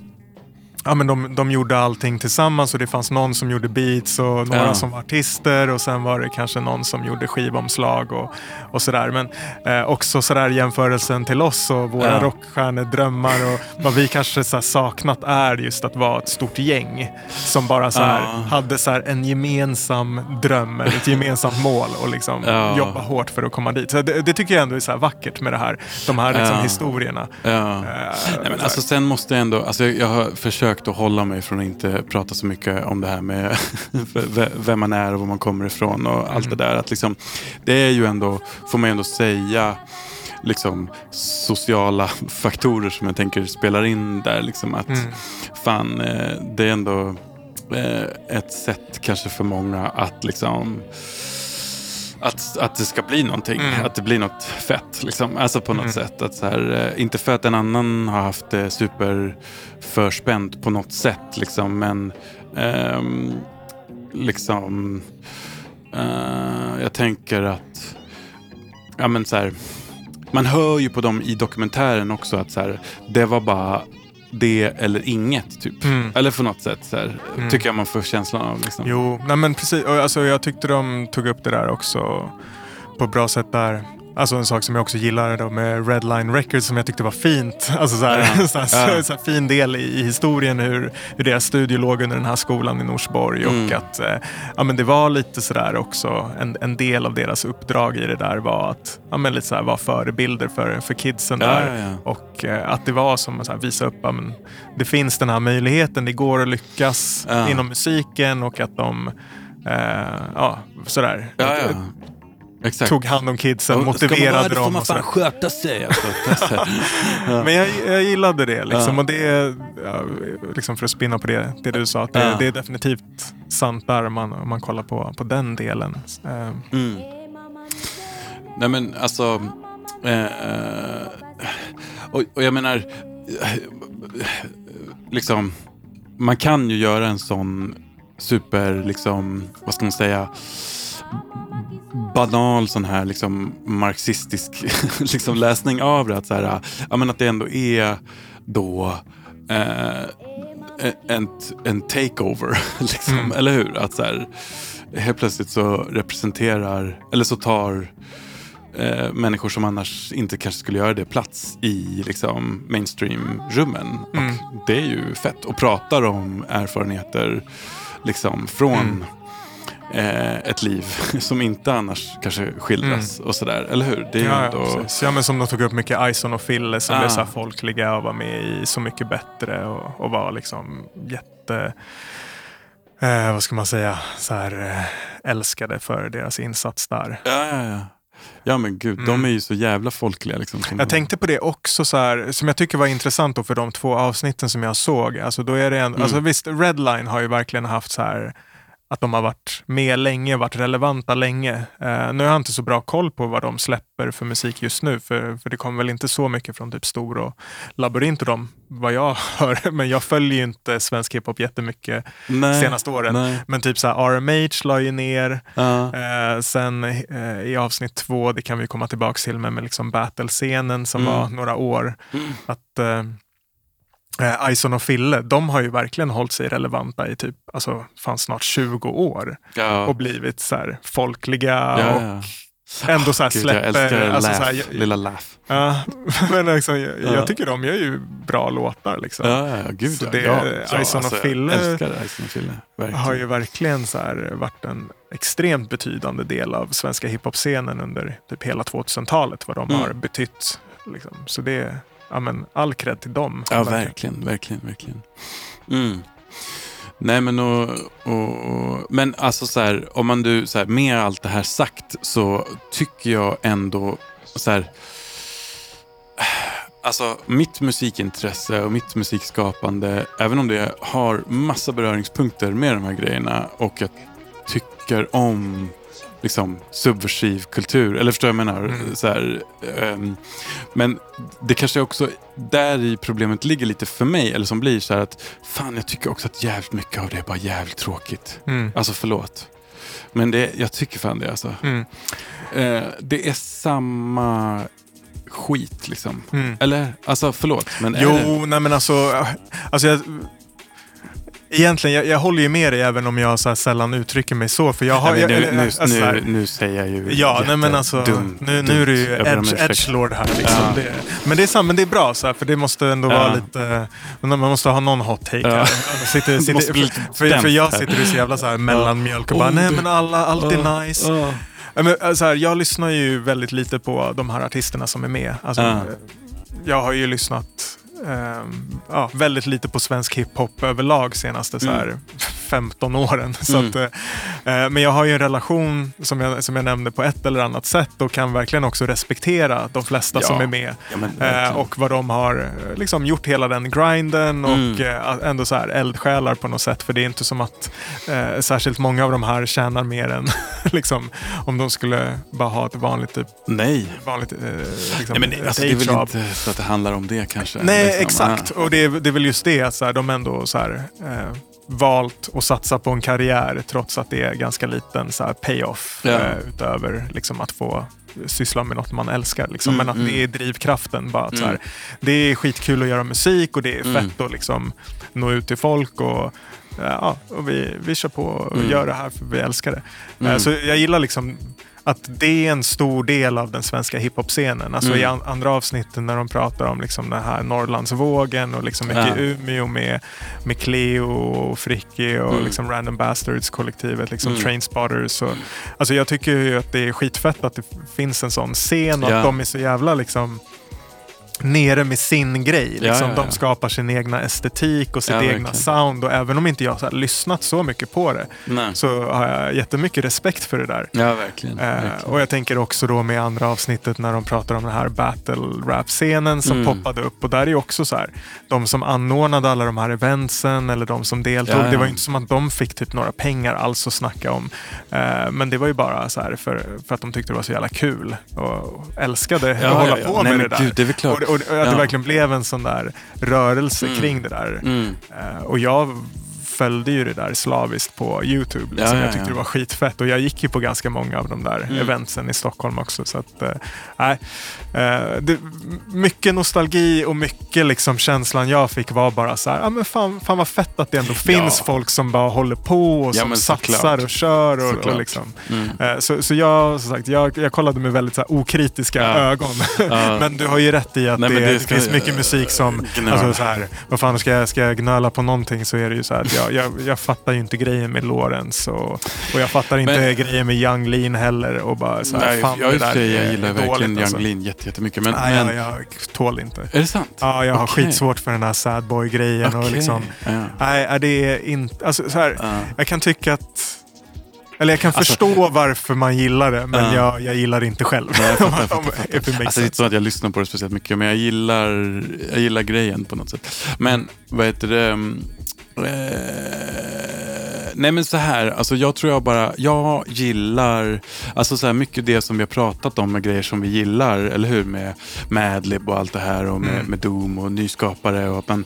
Ja, men de, de gjorde allting tillsammans och det fanns någon som gjorde beats och några Ja. som var artister och sen var det kanske någon som gjorde skivomslag och, och sådär. Men eh, också sådär jämförelsen till oss och våra Ja. rockstjärnedrömmar och vad vi kanske så saknat är just att vara ett stort gäng som bara så Ja. hade så en gemensam dröm, ett gemensamt mål och liksom Ja. jobba hårt för att komma dit. Så det, det tycker jag ändå är så vackert med det här, de här liksom historierna. Eh, Nej, men så alltså, sen måste jag ändå, alltså, jag har försökt att hålla mig från att inte prata så mycket om det här med vem man är och var man kommer ifrån och allt det där. Att liksom, det är ju ändå, får man ju ändå säga, liksom, sociala faktorer som jag tänker spelar in där. Liksom, att Mm. fan, eh, det är ändå eh, ett sätt kanske för många att liksom att, att det ska bli någonting, Mm. att det blir något fett. Liksom. Alltså på något Mm. sätt. Att så här, eh, inte för att en annan har haft det super förspänt på något sätt. Liksom, men ehm, liksom eh, jag tänker att ja, men så här, man hör ju på dem i dokumentären också att så här, det var bara det eller inget. typ. Mm. Eller på något sätt så här, Mm. tycker jag man får känslan av. Liksom. Jo, nej men precis. Och Alltså, jag tyckte de tog upp det där också på ett bra sätt där. Alltså en sak som jag också gillade då med Redline Records som jag tyckte var fint. Alltså så här, Ja. så här, Ja. så här fin del i, i historien hur, hur deras studio låg under den här skolan i Norsborg. Och Mm. att eh, ja, men det var lite sådär också, en, en del av deras uppdrag i det där var att ja, men lite så här, vara förebilder för, för kidsen Ja, där. ja, ja. Och eh, att det var som att visa upp att men, det finns den här möjligheten, det går att lyckas Ja. inom musiken och att de eh, ja, sådär, Ja, ja. Exakt. tog hand om kidsen, Och ska man vara motiverade det får dem. man fan sköta sig. Alltså. ja. Men jag, jag gillade det liksom. Ja. Och det ja, liksom för att spinna på det, det du sa, att det, det är definitivt sant där om man, om man kollar på, på den delen. Eh, Mm. nej men alltså... Eh, eh, och, och jag menar, liksom, man kan ju göra en sån super, liksom, vad ska man säga, banal sån här liksom marxistisk liksom läsning av det. Att, så här, ja, men att det ändå är då eh, en, en takeover. Liksom, Mm. Eller hur? Att så här, helt plötsligt så representerar, eller så tar eh, människor som annars inte kanske skulle göra det plats i liksom, mainstream-rummen. Mm. Och det är ju fett. Och pratar om erfarenheter liksom, från Mm. Eh, ett liv som inte annars kanske skildras och sådär. Eller hur? Det är Mm. Ja, ändå... ja, ja, men som de tog upp mycket Ison och Fille som Ah. blev så här folkliga och var med i Så mycket bättre och, och var liksom jätte, eh, vad ska man säga, så här, eh, älskade för deras insats där. Ja, ja, ja. Ja men gud, de är ju så jävla folkliga. Liksom, som Mm. Jag tänkte på det också, så här, som jag tycker var intressant då för de två avsnitten som jag såg. Alltså, då är det en, Mm. alltså, visst, Redline har ju verkligen haft så här att de har varit med länge, varit relevanta länge. Eh, nu har jag inte så bra koll på vad de släpper för musik just nu, för, för det kommer väl inte så mycket från typ Stor och Labyrint och dem, vad jag hör. Men jag följer ju inte svensk hiphop jättemycket Nej, senaste åren. nej. Men typ så här, RMH la ju ner. Ja. Eh, sen eh, i avsnitt två, det kan vi komma tillbaka till, men med liksom battle-scenen som Mm. var några år. Att eh, Ison och Fille, de har ju verkligen hållit sig relevanta i typ, alltså fan snart 20 år. Ja. Och blivit så här folkliga Ja, och ja. ändå så här Gud, släpper... jag älskar alltså, laugh, så här, lilla laugh. Ja, men liksom, jag, Ja. jag tycker de gör ju bra låtar. Liksom. Ja, ja, ja, gud Så ja. det- ja, Ison och alltså, Fille- Ison och Fille. Verkligen. har ju verkligen så här varit en extremt betydande del av svenska hiphop-scenen under typ hela 2000-talet. Vad de Mm. har betytt. Liksom. Så det ja, men all cred till dem. Ja, verkligen, verkligen, verkligen. Mm. Nej men och, och, men alltså så här, om man du, så här, med allt det här sagt så tycker jag ändå så här, Alltså mitt musikintresse och mitt musikskapande, även om det har massa beröringspunkter med de här grejerna och jag tycker om liksom subversiv kultur, eller förstår jag menar? Mm. Så här, ehm, men det kanske också där i problemet ligger lite för mig, eller som blir så här att fan jag tycker också att jävligt mycket av det är bara jävligt tråkigt. Mm. Alltså förlåt. Men det, jag tycker fan det alltså. Mm. Eh, det är samma skit liksom. Mm. Eller? Alltså förlåt, men Jo, nej men alltså, alltså jag, Egentligen, jag, jag håller ju med dig även om jag så sällan uttrycker mig så. För jag har, Nej, men jag, nu, nu, alltså, så nu, nu säger jag ju Ja, nej men alltså, jättedumt, nu, nu är det ju edge, edgelord här. Liksom. Ja. Det, men det är sant, men det är bra så här, för det måste ändå Ja. vara lite, man måste ha någon hot take Ja. här. Sitter, sitter, för, för, för jag sitter ju så jävla så här mellanmjölk och bara, Oh, nej du- men alla, allt är Ja. nice. Ja, Men, alltså här, jag lyssnar ju väldigt lite på de här artisterna som är med. Alltså, Ja. Jag har ju lyssnat eh, ja, väldigt lite på svensk hiphop överlag senaste så här, mm. 15 åren. Så Mm. att, eh, men jag har ju en relation som jag, som jag nämnde på ett eller annat sätt och kan verkligen också respektera de flesta Ja. som är med. Ja, Eh, och vad de har eh, liksom gjort hela den grinden och Mm. eh, ändå så här eldsjälar på något sätt. För det är inte som att eh, särskilt många av de här tjänar mer än liksom, om de skulle bara ha ett vanligt, typ, Nej. vanligt eh, liksom, Nej, men det, alltså, det är väl inte så att det handlar om det kanske. Nej, liksom. exakt. Och det är, det är väl just det att så här, de ändå så här, eh, valt att satsa på en karriär trots att det är ganska liten så här, payoff Ja. eh, utöver liksom, att få syssla med något man älskar. Liksom. Mm, Men att mm. det är drivkraften. Bara att, så Mm. här, det är skitkul att göra musik och det är Mm. fett att liksom, nå ut till folk. Och, ja, och vi, vi kör på och Mm. gör det här för vi älskar det. Mm. Eh, Så jag gillar liksom att det är en stor del av den svenska hiphop-scenen. Alltså Mm. i an- andra avsnitten när de pratar om liksom den här Norrlandsvågen och liksom mycket Ja. Umeå med, med Cleo och Fricky och Mm. liksom Random Bastards-kollektivet, liksom Mm. Trainspotters. Och, alltså jag tycker ju att det är skitfett att det finns en sån scen och Ja. att de är så jävla liksom nere med sin grej. Liksom. Ja, ja, ja. De skapar sin egna estetik och sitt egna verkligen. sound. Och även om inte jag här, lyssnat så mycket på det Nej. så har jag jättemycket respekt för det där. Ja, verkligen. Eh, verkligen. och jag tänker också då med andra avsnittet när de pratar om den här battle rap-scenen som Mm. poppade upp. Och där är ju också så här, de som anordnade alla de här eventsen eller de som deltog. Det var inte som att de fick typ några pengar alls att snacka om. Eh, men det var ju bara så här för, för att de tyckte det var så jävla kul och älskade att hålla på Nej, med men det där. gud, det är väl klart. Och, att det Ja. verkligen blev en sån där rörelse Mm. kring det där. Mm. Eh, och jag följde ju det där slaviskt på YouTube. Liksom. Ja, ja, jag tyckte det var skitfett och jag gick ju på ganska många av de där Mm. eventsen i Stockholm också. Så att, nej. Eh, det, mycket nostalgi och mycket liksom känslan jag fick var bara så här, ah, men fan, fan vad fett att det ändå finns folk som bara håller på och som satsar såklart. och kör. Och, och liksom. Mm. Eh, Så, så jag, som sagt, jag, jag kollade med väldigt så här, okritiska ögon. Men du har ju rätt i att Nej, det, det, det finns mycket musik som, alltså så här, vad fan ska jag, ska jag gnöla på någonting så är det ju så här, att jag, jag, jag fattar ju inte grejen med Lawrence och, och jag fattar inte Men- grejen med Young Lean heller och bara så här, Nej, fan jag, det där jag gillar verkligen alltså. Young Lean jätte- jättemycket. Men, Nej, men jag, jag tål inte. är det sant? Ja, jag har Okej. skitsvårt för den här sad boy-grejen. och Okej. liksom, Ja. nej, är det är inte... Alltså, så här, Ja. Jag kan tycka att... Eller jag kan Alltså- förstå varför man gillar det, men Ja. jag, jag gillar det inte själv. Nej, jag fattar, jag fattar, makes Alltså, det är inte så att jag lyssnar på det speciellt mycket, men jag gillar, jag gillar grejen på något sätt. Men vad heter det? Eh, nej men så här, alltså jag tror jag bara, jag gillar, alltså så här mycket det som vi har pratat om med grejer som vi gillar, eller hur? Med Madlib och allt det här och med, Mm. med Doom och nyskapare och att man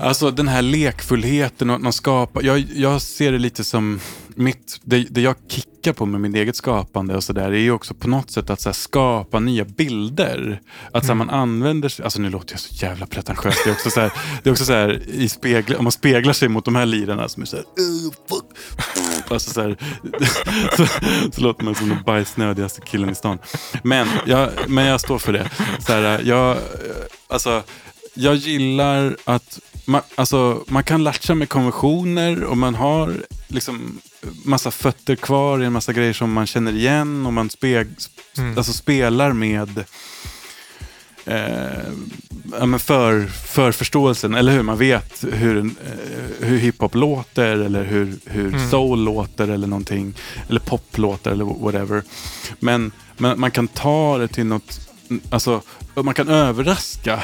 Alltså den här lekfullheten och att man skapar. Jag, jag ser det lite som mitt, det, det jag kickar på med mitt eget skapande och sådär är ju också på något sätt att så här, skapa nya bilder. Att så här, man använder sig, alltså nu låter jag så jävla pretentiös. Det är också så här, det är också så här i spegel, om man speglar sig mot de här lirarna som är så här, "Uh, fuck. Alltså så, här, så, så låter man som den bajsnödigaste killen i stan. Men jag, men jag står för det. Så här, jag, alltså, jag gillar att man, alltså, man kan latcha med konventioner och man har liksom massa fötter kvar i en massa grejer som man känner igen och man speg, Mm. alltså, spelar med eh, ja, men för, för förståelsen, eller hur? Man vet hur, eh, hur hiphop låter eller hur, hur Mm. soul låter eller någonting. Eller pop låter eller whatever. Men, men man kan ta det till något, alltså man kan överraska.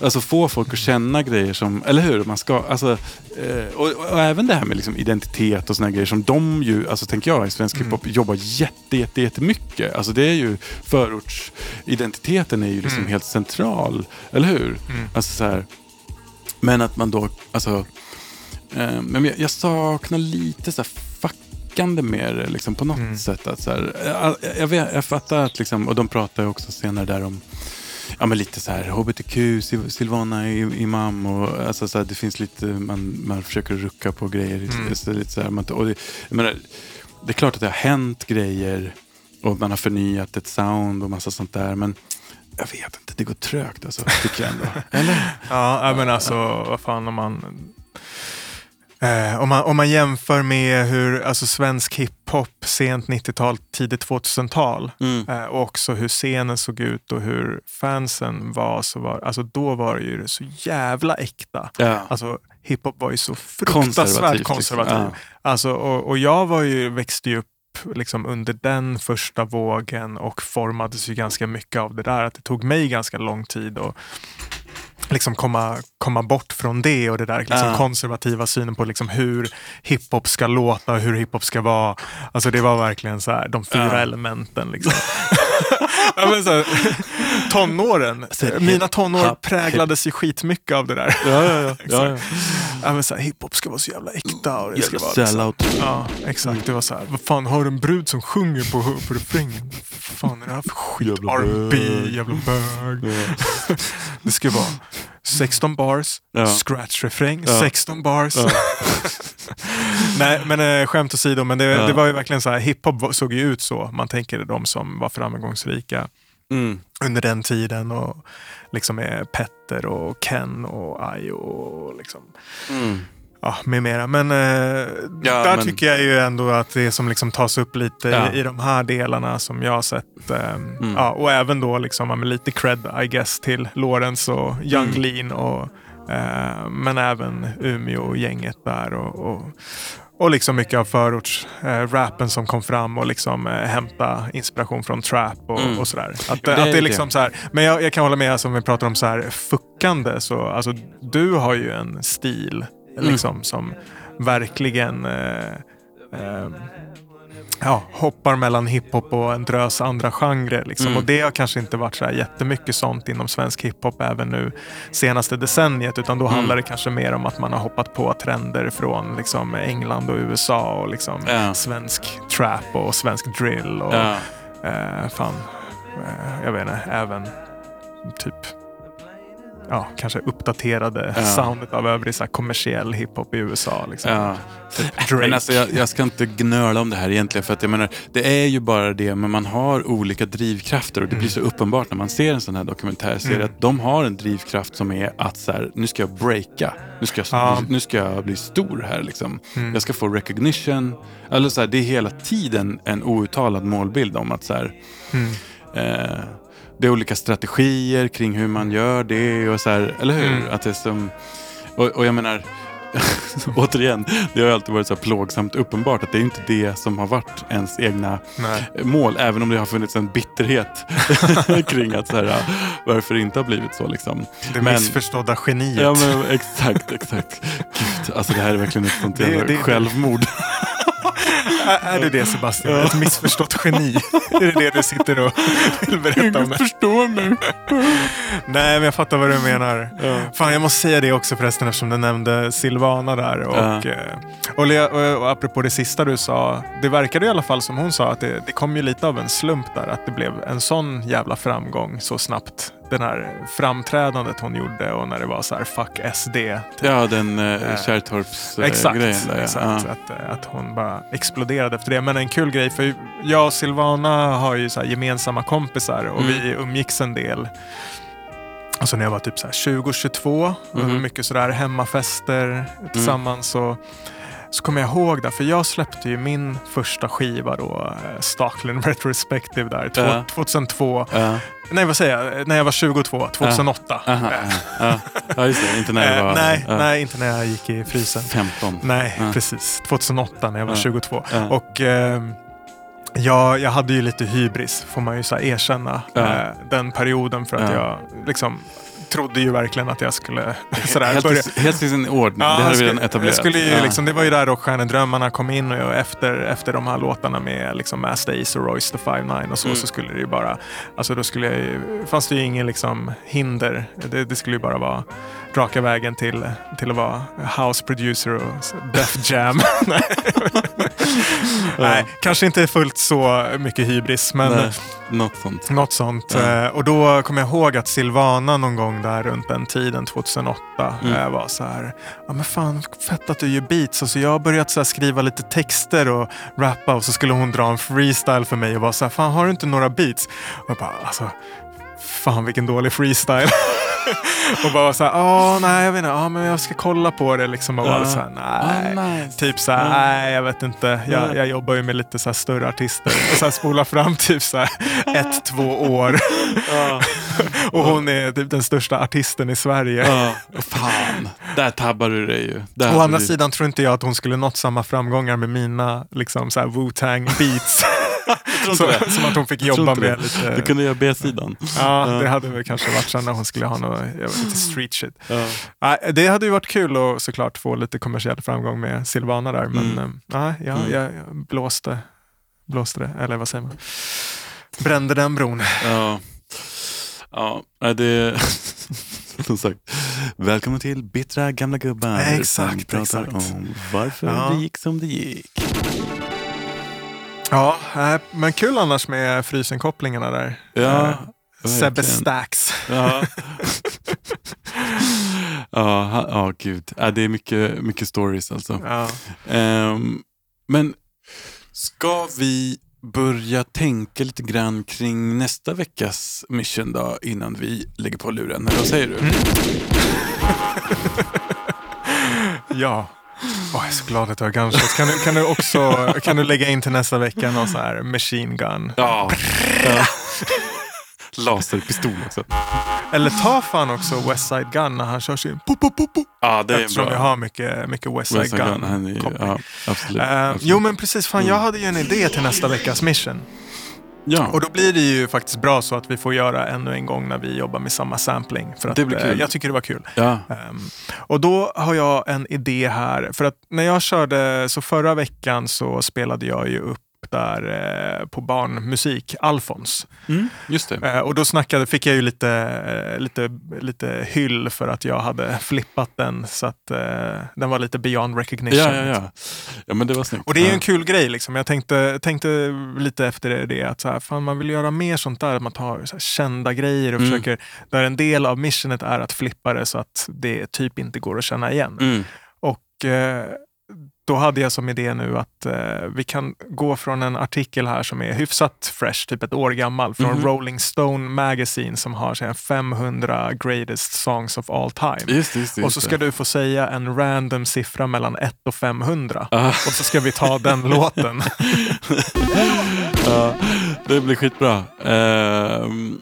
Alltså få folk att känna grejer som, eller hur? Man ska, alltså, eh, och, och även det här med liksom identitet och såna grejer som de ju, alltså tänker jag i svensk hiphop, jobbar jätte, jätte, jättemycket. Alltså det är ju, förortsidentiteten är ju liksom Mm. helt central, eller hur? Mm. Alltså så här, men att man då, alltså, eh, men jag, jag saknar lite så här fuckande med det liksom på något Mm. sätt. Att så här, jag, jag, vet, jag fattar att liksom, och de pratar ju också senare där om Ja men lite så här HBTQ, Sil- Silvana i- Imam och alltså så här, det finns lite, man, man försöker rucka på grejer. Mm. Så lite så här, man, och det, menar, det är klart att det har hänt grejer och man har förnyat ett sound och massa sånt där men jag vet inte, det går trögt alltså, tycker jag ändå. Eller? Ja, men alltså vad fan om man... Eh, om, man om man jämför med hur alltså, svensk hiphop sent 90-tal, tidigt 2000-tal Mm. eh, och också hur scenen såg ut och hur fansen var, så var alltså, då var det ju så jävla äkta. Ja. Alltså hiphop var ju så fruktansvärt Konservativt, konservativ. liksom. Alltså, och, och jag var ju, växte ju upp liksom under den första vågen och formades ju ganska mycket av det där. Att det tog mig ganska lång tid att liksom komma, komma bort från det och det där liksom Ja. konservativa synen på liksom hur hiphop ska låta och hur hiphop ska vara. Alltså det var verkligen så här, de fyra Ja. elementen. Liksom. ja, men så här, tonåren, mina tonår präglades ju skitmycket av det där. Ja, ja, ja. ja, ja. Ja, men så här, hiphop ska vara så jävla äkta. Och det ska vara liksom. Ja, exakt. Det var så här, vad fan har du en brud som sjunger på, på refrängen? Vad fan är det här för skit? R&B, jävla bög. Det ska vara 16 bars, Ja. scratch refräng, Ja. 16 bars. Nej, men eh, skämt åsido, men det, Ja. det var ju verkligen så här, hiphop såg ju ut så. Man tänker de som var framgångsrika Mm. under den tiden och liksom med Petter och Ken och Ayo och liksom Mm. Ja, med mera. Men eh, Ja, där men- tycker jag ju ändå att det som liksom tas upp lite Ja. i, i de här delarna som jag har sett. ehm, ja, och även då liksom, men lite cred I guess till Lawrence och Young Mm. Lean. Och, eh, men även Umeå-gänget där. Och, och, och liksom mycket av förorts-rappen som kom fram och liksom eh, hämta inspiration från trap och, Mm. och sådär. Att, Det att det är det. liksom så här, men jag, jag kan hålla med som vi pratar om så här fuckande. Så, alltså, du har ju en stil Mm. liksom, som verkligen eh, eh, ja, hoppar mellan hiphop och en drös andra genrer. Liksom. Mm. Och det har kanske inte varit så här jättemycket sånt inom svensk hiphop även nu senaste decenniet. Utan då Mm. handlar det kanske mer om att man har hoppat på trender från liksom, England och USA och liksom, Ja. svensk trap och svensk drill. Och, Ja. eh, fan, eh, jag vet inte, även typ Ja, kanske uppdaterade Ja. soundet av övrig så här, kommersiell hiphop i USA. Liksom. Ja. Typ. Men alltså, jag, jag ska inte gnöla om det här egentligen. För att jag menar, det är ju bara det, men man har olika drivkrafter. Och det blir så uppenbart när man ser en sån här dokumentärserie. Mm. Att de har en drivkraft som är att så här, nu ska jag breaka. Nu ska jag, Ja. nu ska jag bli stor här. Liksom. Mm. Jag ska få recognition. Eller så här, det är hela tiden en outtalad målbild om att så här, Mm. eh, det är olika strategier kring hur man gör det. Och så här, eller hur? Mm. Att det som, och, och jag menar, återigen, det har alltid varit så här plågsamt uppenbart att det är inte det som har varit ens egna Nej. mål. Även om det har funnits en bitterhet kring att så här, varför det inte har blivit så. Liksom. Det Men- missförstådda geniet. Ja men exakt, exakt. Gud, alltså det här är verkligen ett sånt jävla självmord. Är, du det Sebastian? Ett missförstått geni? är det det du sitter och vill berätta om? förstår mig. Nej, men jag fattar vad du menar. Ja. Fan, jag måste säga det också förresten eftersom du nämnde Silvana där. Och, Ja. eh, och, och, och apropå det sista du sa. Det verkade i alla fall som hon sa att det, det kom ju lite av en slump där. Att det blev en sån jävla framgång så snabbt. Den här framträdandet hon gjorde och när det var så här fuck SD. Ja, den eh, Kärrtorps eh, Exakt, grejen där. ja. exakt. Ja. Att, eh, att hon bara exploderade efter det. Men en kul grej, för jag och Silvana har ju så gemensamma kompisar och Mm. vi umgicks en del. Alltså när jag var typ så här 20-22, Mhm. mycket sådär hemmafester tillsammans. Och, så kommer jag ihåg det, för jag släppte ju min första skiva då, eh, Stalkland Retrospective där, två, Ja. 2002. Ja. Nej vad säger jag, när jag var 22, 2008. Aha, Eh, ja. ja, just det. Inte när jag eh, var nej, ja, nej, inte när jag gick i frysen. 15. Nej, Ja. precis. 2008 när jag var Ja. 22. Ja. Och ehm, jag, jag hade ju lite hybris, får man ju så erkänna, Ja. eh, den perioden. För att Ja. jag liksom trodde ju verkligen att jag skulle sådär, Helt, börja... helt i sin ordning. det jag har vi redan etablerat. Skulle ju, Ja. liksom, det var ju där Rockstjärnedrömmarna kom in och jag, efter, efter de här låtarna med liksom, Master Ace och Royce the 5-9 och så, Mm. så skulle det ju bara, alltså då skulle jag ju, fanns det ju ingen liksom, hinder. Det, det skulle ju bara vara raka vägen till, till att vara house producer och Def Jam. Nej. Kanske inte fullt så mycket hybris, men Nej, något sånt. något sånt. Ja. Eh, Och då kommer jag ihåg att Silvana någon gång där runt den tiden, 2008, Mm. eh, var så här. Ja men fan, fett att du gör beats. Och så jag har börjat så skriva lite texter och rappa och så skulle hon dra en freestyle för mig och vara så här, fan har du inte några beats? Och jag bara, alltså, fan vilken dålig freestyle. och bara så här, åh nej jag vet inte, ja men jag ska kolla på det liksom. Och Ja. så här, nej. Ah, nice. Typ så här, nej jag vet inte. Jag, Ja. jag jobbar ju med lite så större artister. Och så spola fram typ så här ett, två år. Ja. Och hon är typ den största artisten i Sverige. Ja, fan. Där tabbar du dig ju. Där Å andra sidan tror inte jag att hon skulle nått samma framgångar med mina liksom, så här Wu-Tang beats. Tror inte så, det. som att hon fick jobba med det. lite... Du kunde göra B-sidan. Ja, det hade väl kanske varit så när hon skulle ha något, vet, lite street shit. Ja. Det hade ju varit kul att såklart få lite kommersiell framgång med Silvana där, men Mm. nej, jag, Mm. jag, jag blåste, blåste det, eller vad säger man? Brände den bron. Ja, ja det... Som sagt, välkommen till Bittra gamla gubbar. Exakt, som pratar exakt. om varför Ja. det gick som det gick. Ja, nej, men kul annars med frysen-kopplingarna där. Ja, Eh, Sebbe. Stacks. Ja. ja, ja, gud. Ja, det är mycket, mycket stories alltså. Ja. Ehm, men ska vi börja tänka lite grann kring nästa veckas mission då innan vi lägger på luren? Eller vad säger du? Ja, Åh, jag är så glad att du har Gunshots. Kan du, kan du också kan du lägga in till nästa vecka någon sån här machine gun? Ja. ja. Laserpistol också. Eller ta fan också West Side Gun när han kör sin po, po, po, po. Ja, det är Eftersom bra. vi har mycket, mycket West Side West Side Gun. Gun, är, ja, absolut. Eh, absolut. jo men precis, fan jag hade ju en idé till nästa veckas mission. Ja. Och då blir det ju faktiskt bra så att vi får göra ännu en gång när vi jobbar med samma sampling. För att, Det blir eh, kul. jag tycker det var kul. ja. Ehm, och då har jag en idé här. För att när jag körde, så förra veckan så spelade jag ju upp där eh, på barnmusik, Alfons. Mm, just det. Eh, och då snackade, fick jag ju lite, eh, lite, lite hyll för att jag hade flippat den så att eh, den var lite beyond recognition. Ja, ja, ja. Ja, men det var snyggt. Och det är ju en kul grej. Liksom. Jag tänkte, tänkte lite efter det att så här, fan, man vill göra mer sånt där. Att man tar här, kända grejer och Mm. försöker, där en del av missionet är att flippa det så att det typ inte går att känna igen. Mm. Och då hade jag som idé nu att eh, vi kan gå från en artikel här som är hyfsat fresh, typ ett år gammal, från Mhm. Rolling Stone Magazine som har här, 500 greatest songs of all time. Just just det. Och så just ska du få säga en random siffra mellan 1 och 500. Ah. Och så ska vi ta den låten. ja, det blir skitbra. Ehm,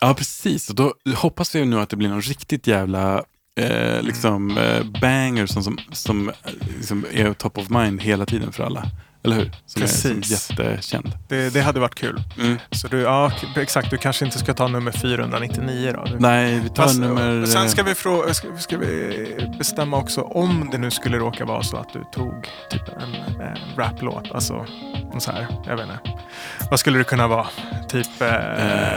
ja, precis. Och då hoppas vi nu att det blir någon riktigt jävla eh, liksom, eh, banger som, som, som eh, liksom är top of mind hela tiden för alla. Eller hur? Som är som Precis. jättekänd. Det, det hade varit kul. Mm. Så du, ja, exakt. Du kanske inte ska ta nummer 499 då? Du, Nej, vi tar Fast, nummer... Sen ska eh, vi, frå, ska, ska vi bestämma också om det nu skulle råka vara så att du tog typ en, en raplåt. Alltså, så här, jag vet inte. Vad skulle det kunna vara? Typ, eh,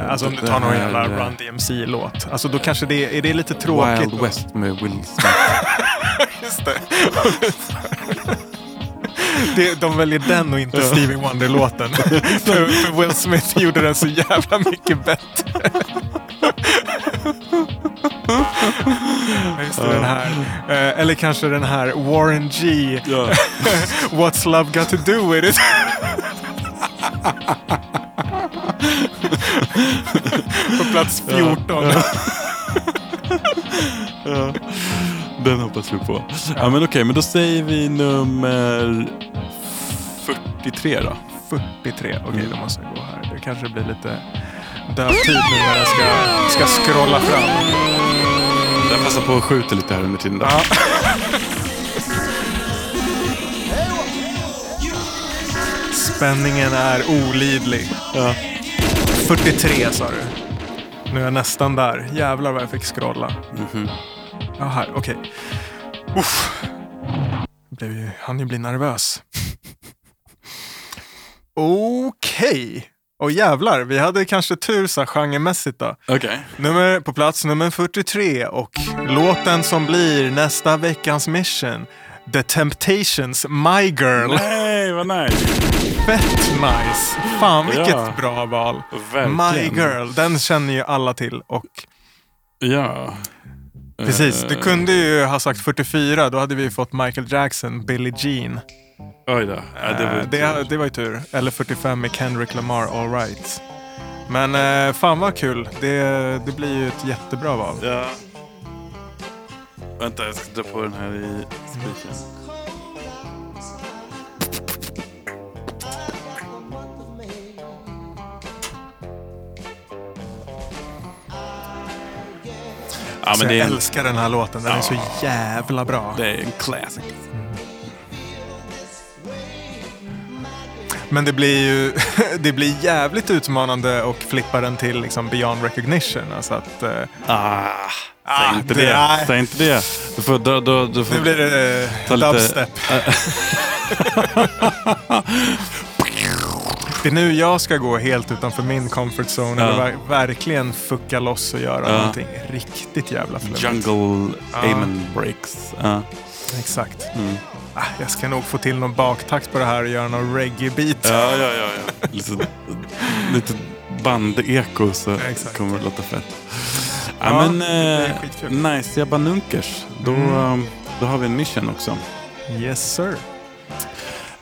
Eh, alltså om du tar någon jävla eh, Run DMC-låt. Alltså då kanske det är det lite tråkigt. Wild då? West med Will Smith. Just det. det. De väljer den och inte Stevie Wonder-låten. för, för Will Smith gjorde den så jävla mycket bättre. Just det, den här. Eh, eller kanske den här Warren G. ja. What's love got to do with it? På plats 14. Ja, den hoppas vi på. Ja, men okej, men då säger vi nummer 43 då. 43. Okej, då måste jag gå här. Det kanske blir lite dövtid nu när jag ska, ska scrolla fram. Jag passar på att skjuta lite här under tiden. Då. Ja. Spänningen är olidlig. Ja. 43 sa du. Nu är jag nästan där. Jävlar vad jag fick scrolla. Mhm. Ja, här. Okej. Uff. Blev ju, han ju bli nervös. Okej. Och jävlar, vi hade kanske tur så här genremässigt då. Okej. Nummer, på plats nummer 43 och låten som blir nästa veckans mission. The Temptations, My Girl. Nej, vad nice. Fett nice. Fan vilket Ja. bra val. Verkligen. My Girl, den känner ju alla till. Och Ja. Precis, du Eh, kunde ju ha sagt 44, då hade vi fått Michael Jackson, Billie Jean. Oj då. Ja, det, var Eh, det, det var ju tur. Eller 45 med Kendrick Lamar, All Right. Men eh, fan vad kul. Det, det blir ju ett jättebra val. Ja. Vänta, jag ska dra på den här i spiken. Ja, så men det jag är, en, älskar den här låten. Den är Ja. så jävla bra. det är en classic. Men det blir ju det blir jävligt utmanande att flippa den till liksom beyond recognition. Alltså att, Ah, Ah, säg inte det- det. Säg inte det. Du får, då, då, du får, nu blir det eh, lite- dubstep. det är nu jag ska gå helt utanför min comfort zone Ja. och ver- verkligen fucka loss och göra Ja. någonting riktigt jävla flummigt. Jungle Ja. Amen Breaks. Ja. Exakt. Mm. Ah, jag ska nog få till någon baktakt på det här och göra någon reggae-beat. Ja, ja, ja. ja. Lite, lite bandeko så Exakt. kommer det låta fett. Ja, Ja, men eh, nice jabba nunkers. Då, Mm. då har vi en mission också. Yes sir.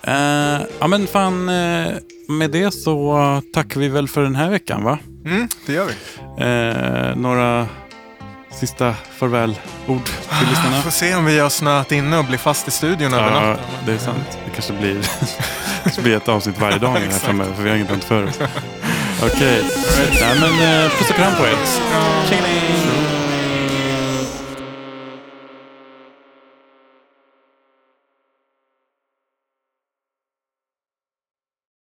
Eh, ja men fan, eh, med det så tackar vi väl för den här veckan va? Mm, det gör vi. Eh, några sista farvälord till lyssnarna? Får se om vi har snöat inne och blir fast i studion över Ja, natten. det är sant. Det kanske blir, kanske blir ett avsnitt varje dag här framöver, för vi har inget dömt för oss. Okej, Nej, men eh, puss och kram på er. Tjingeling!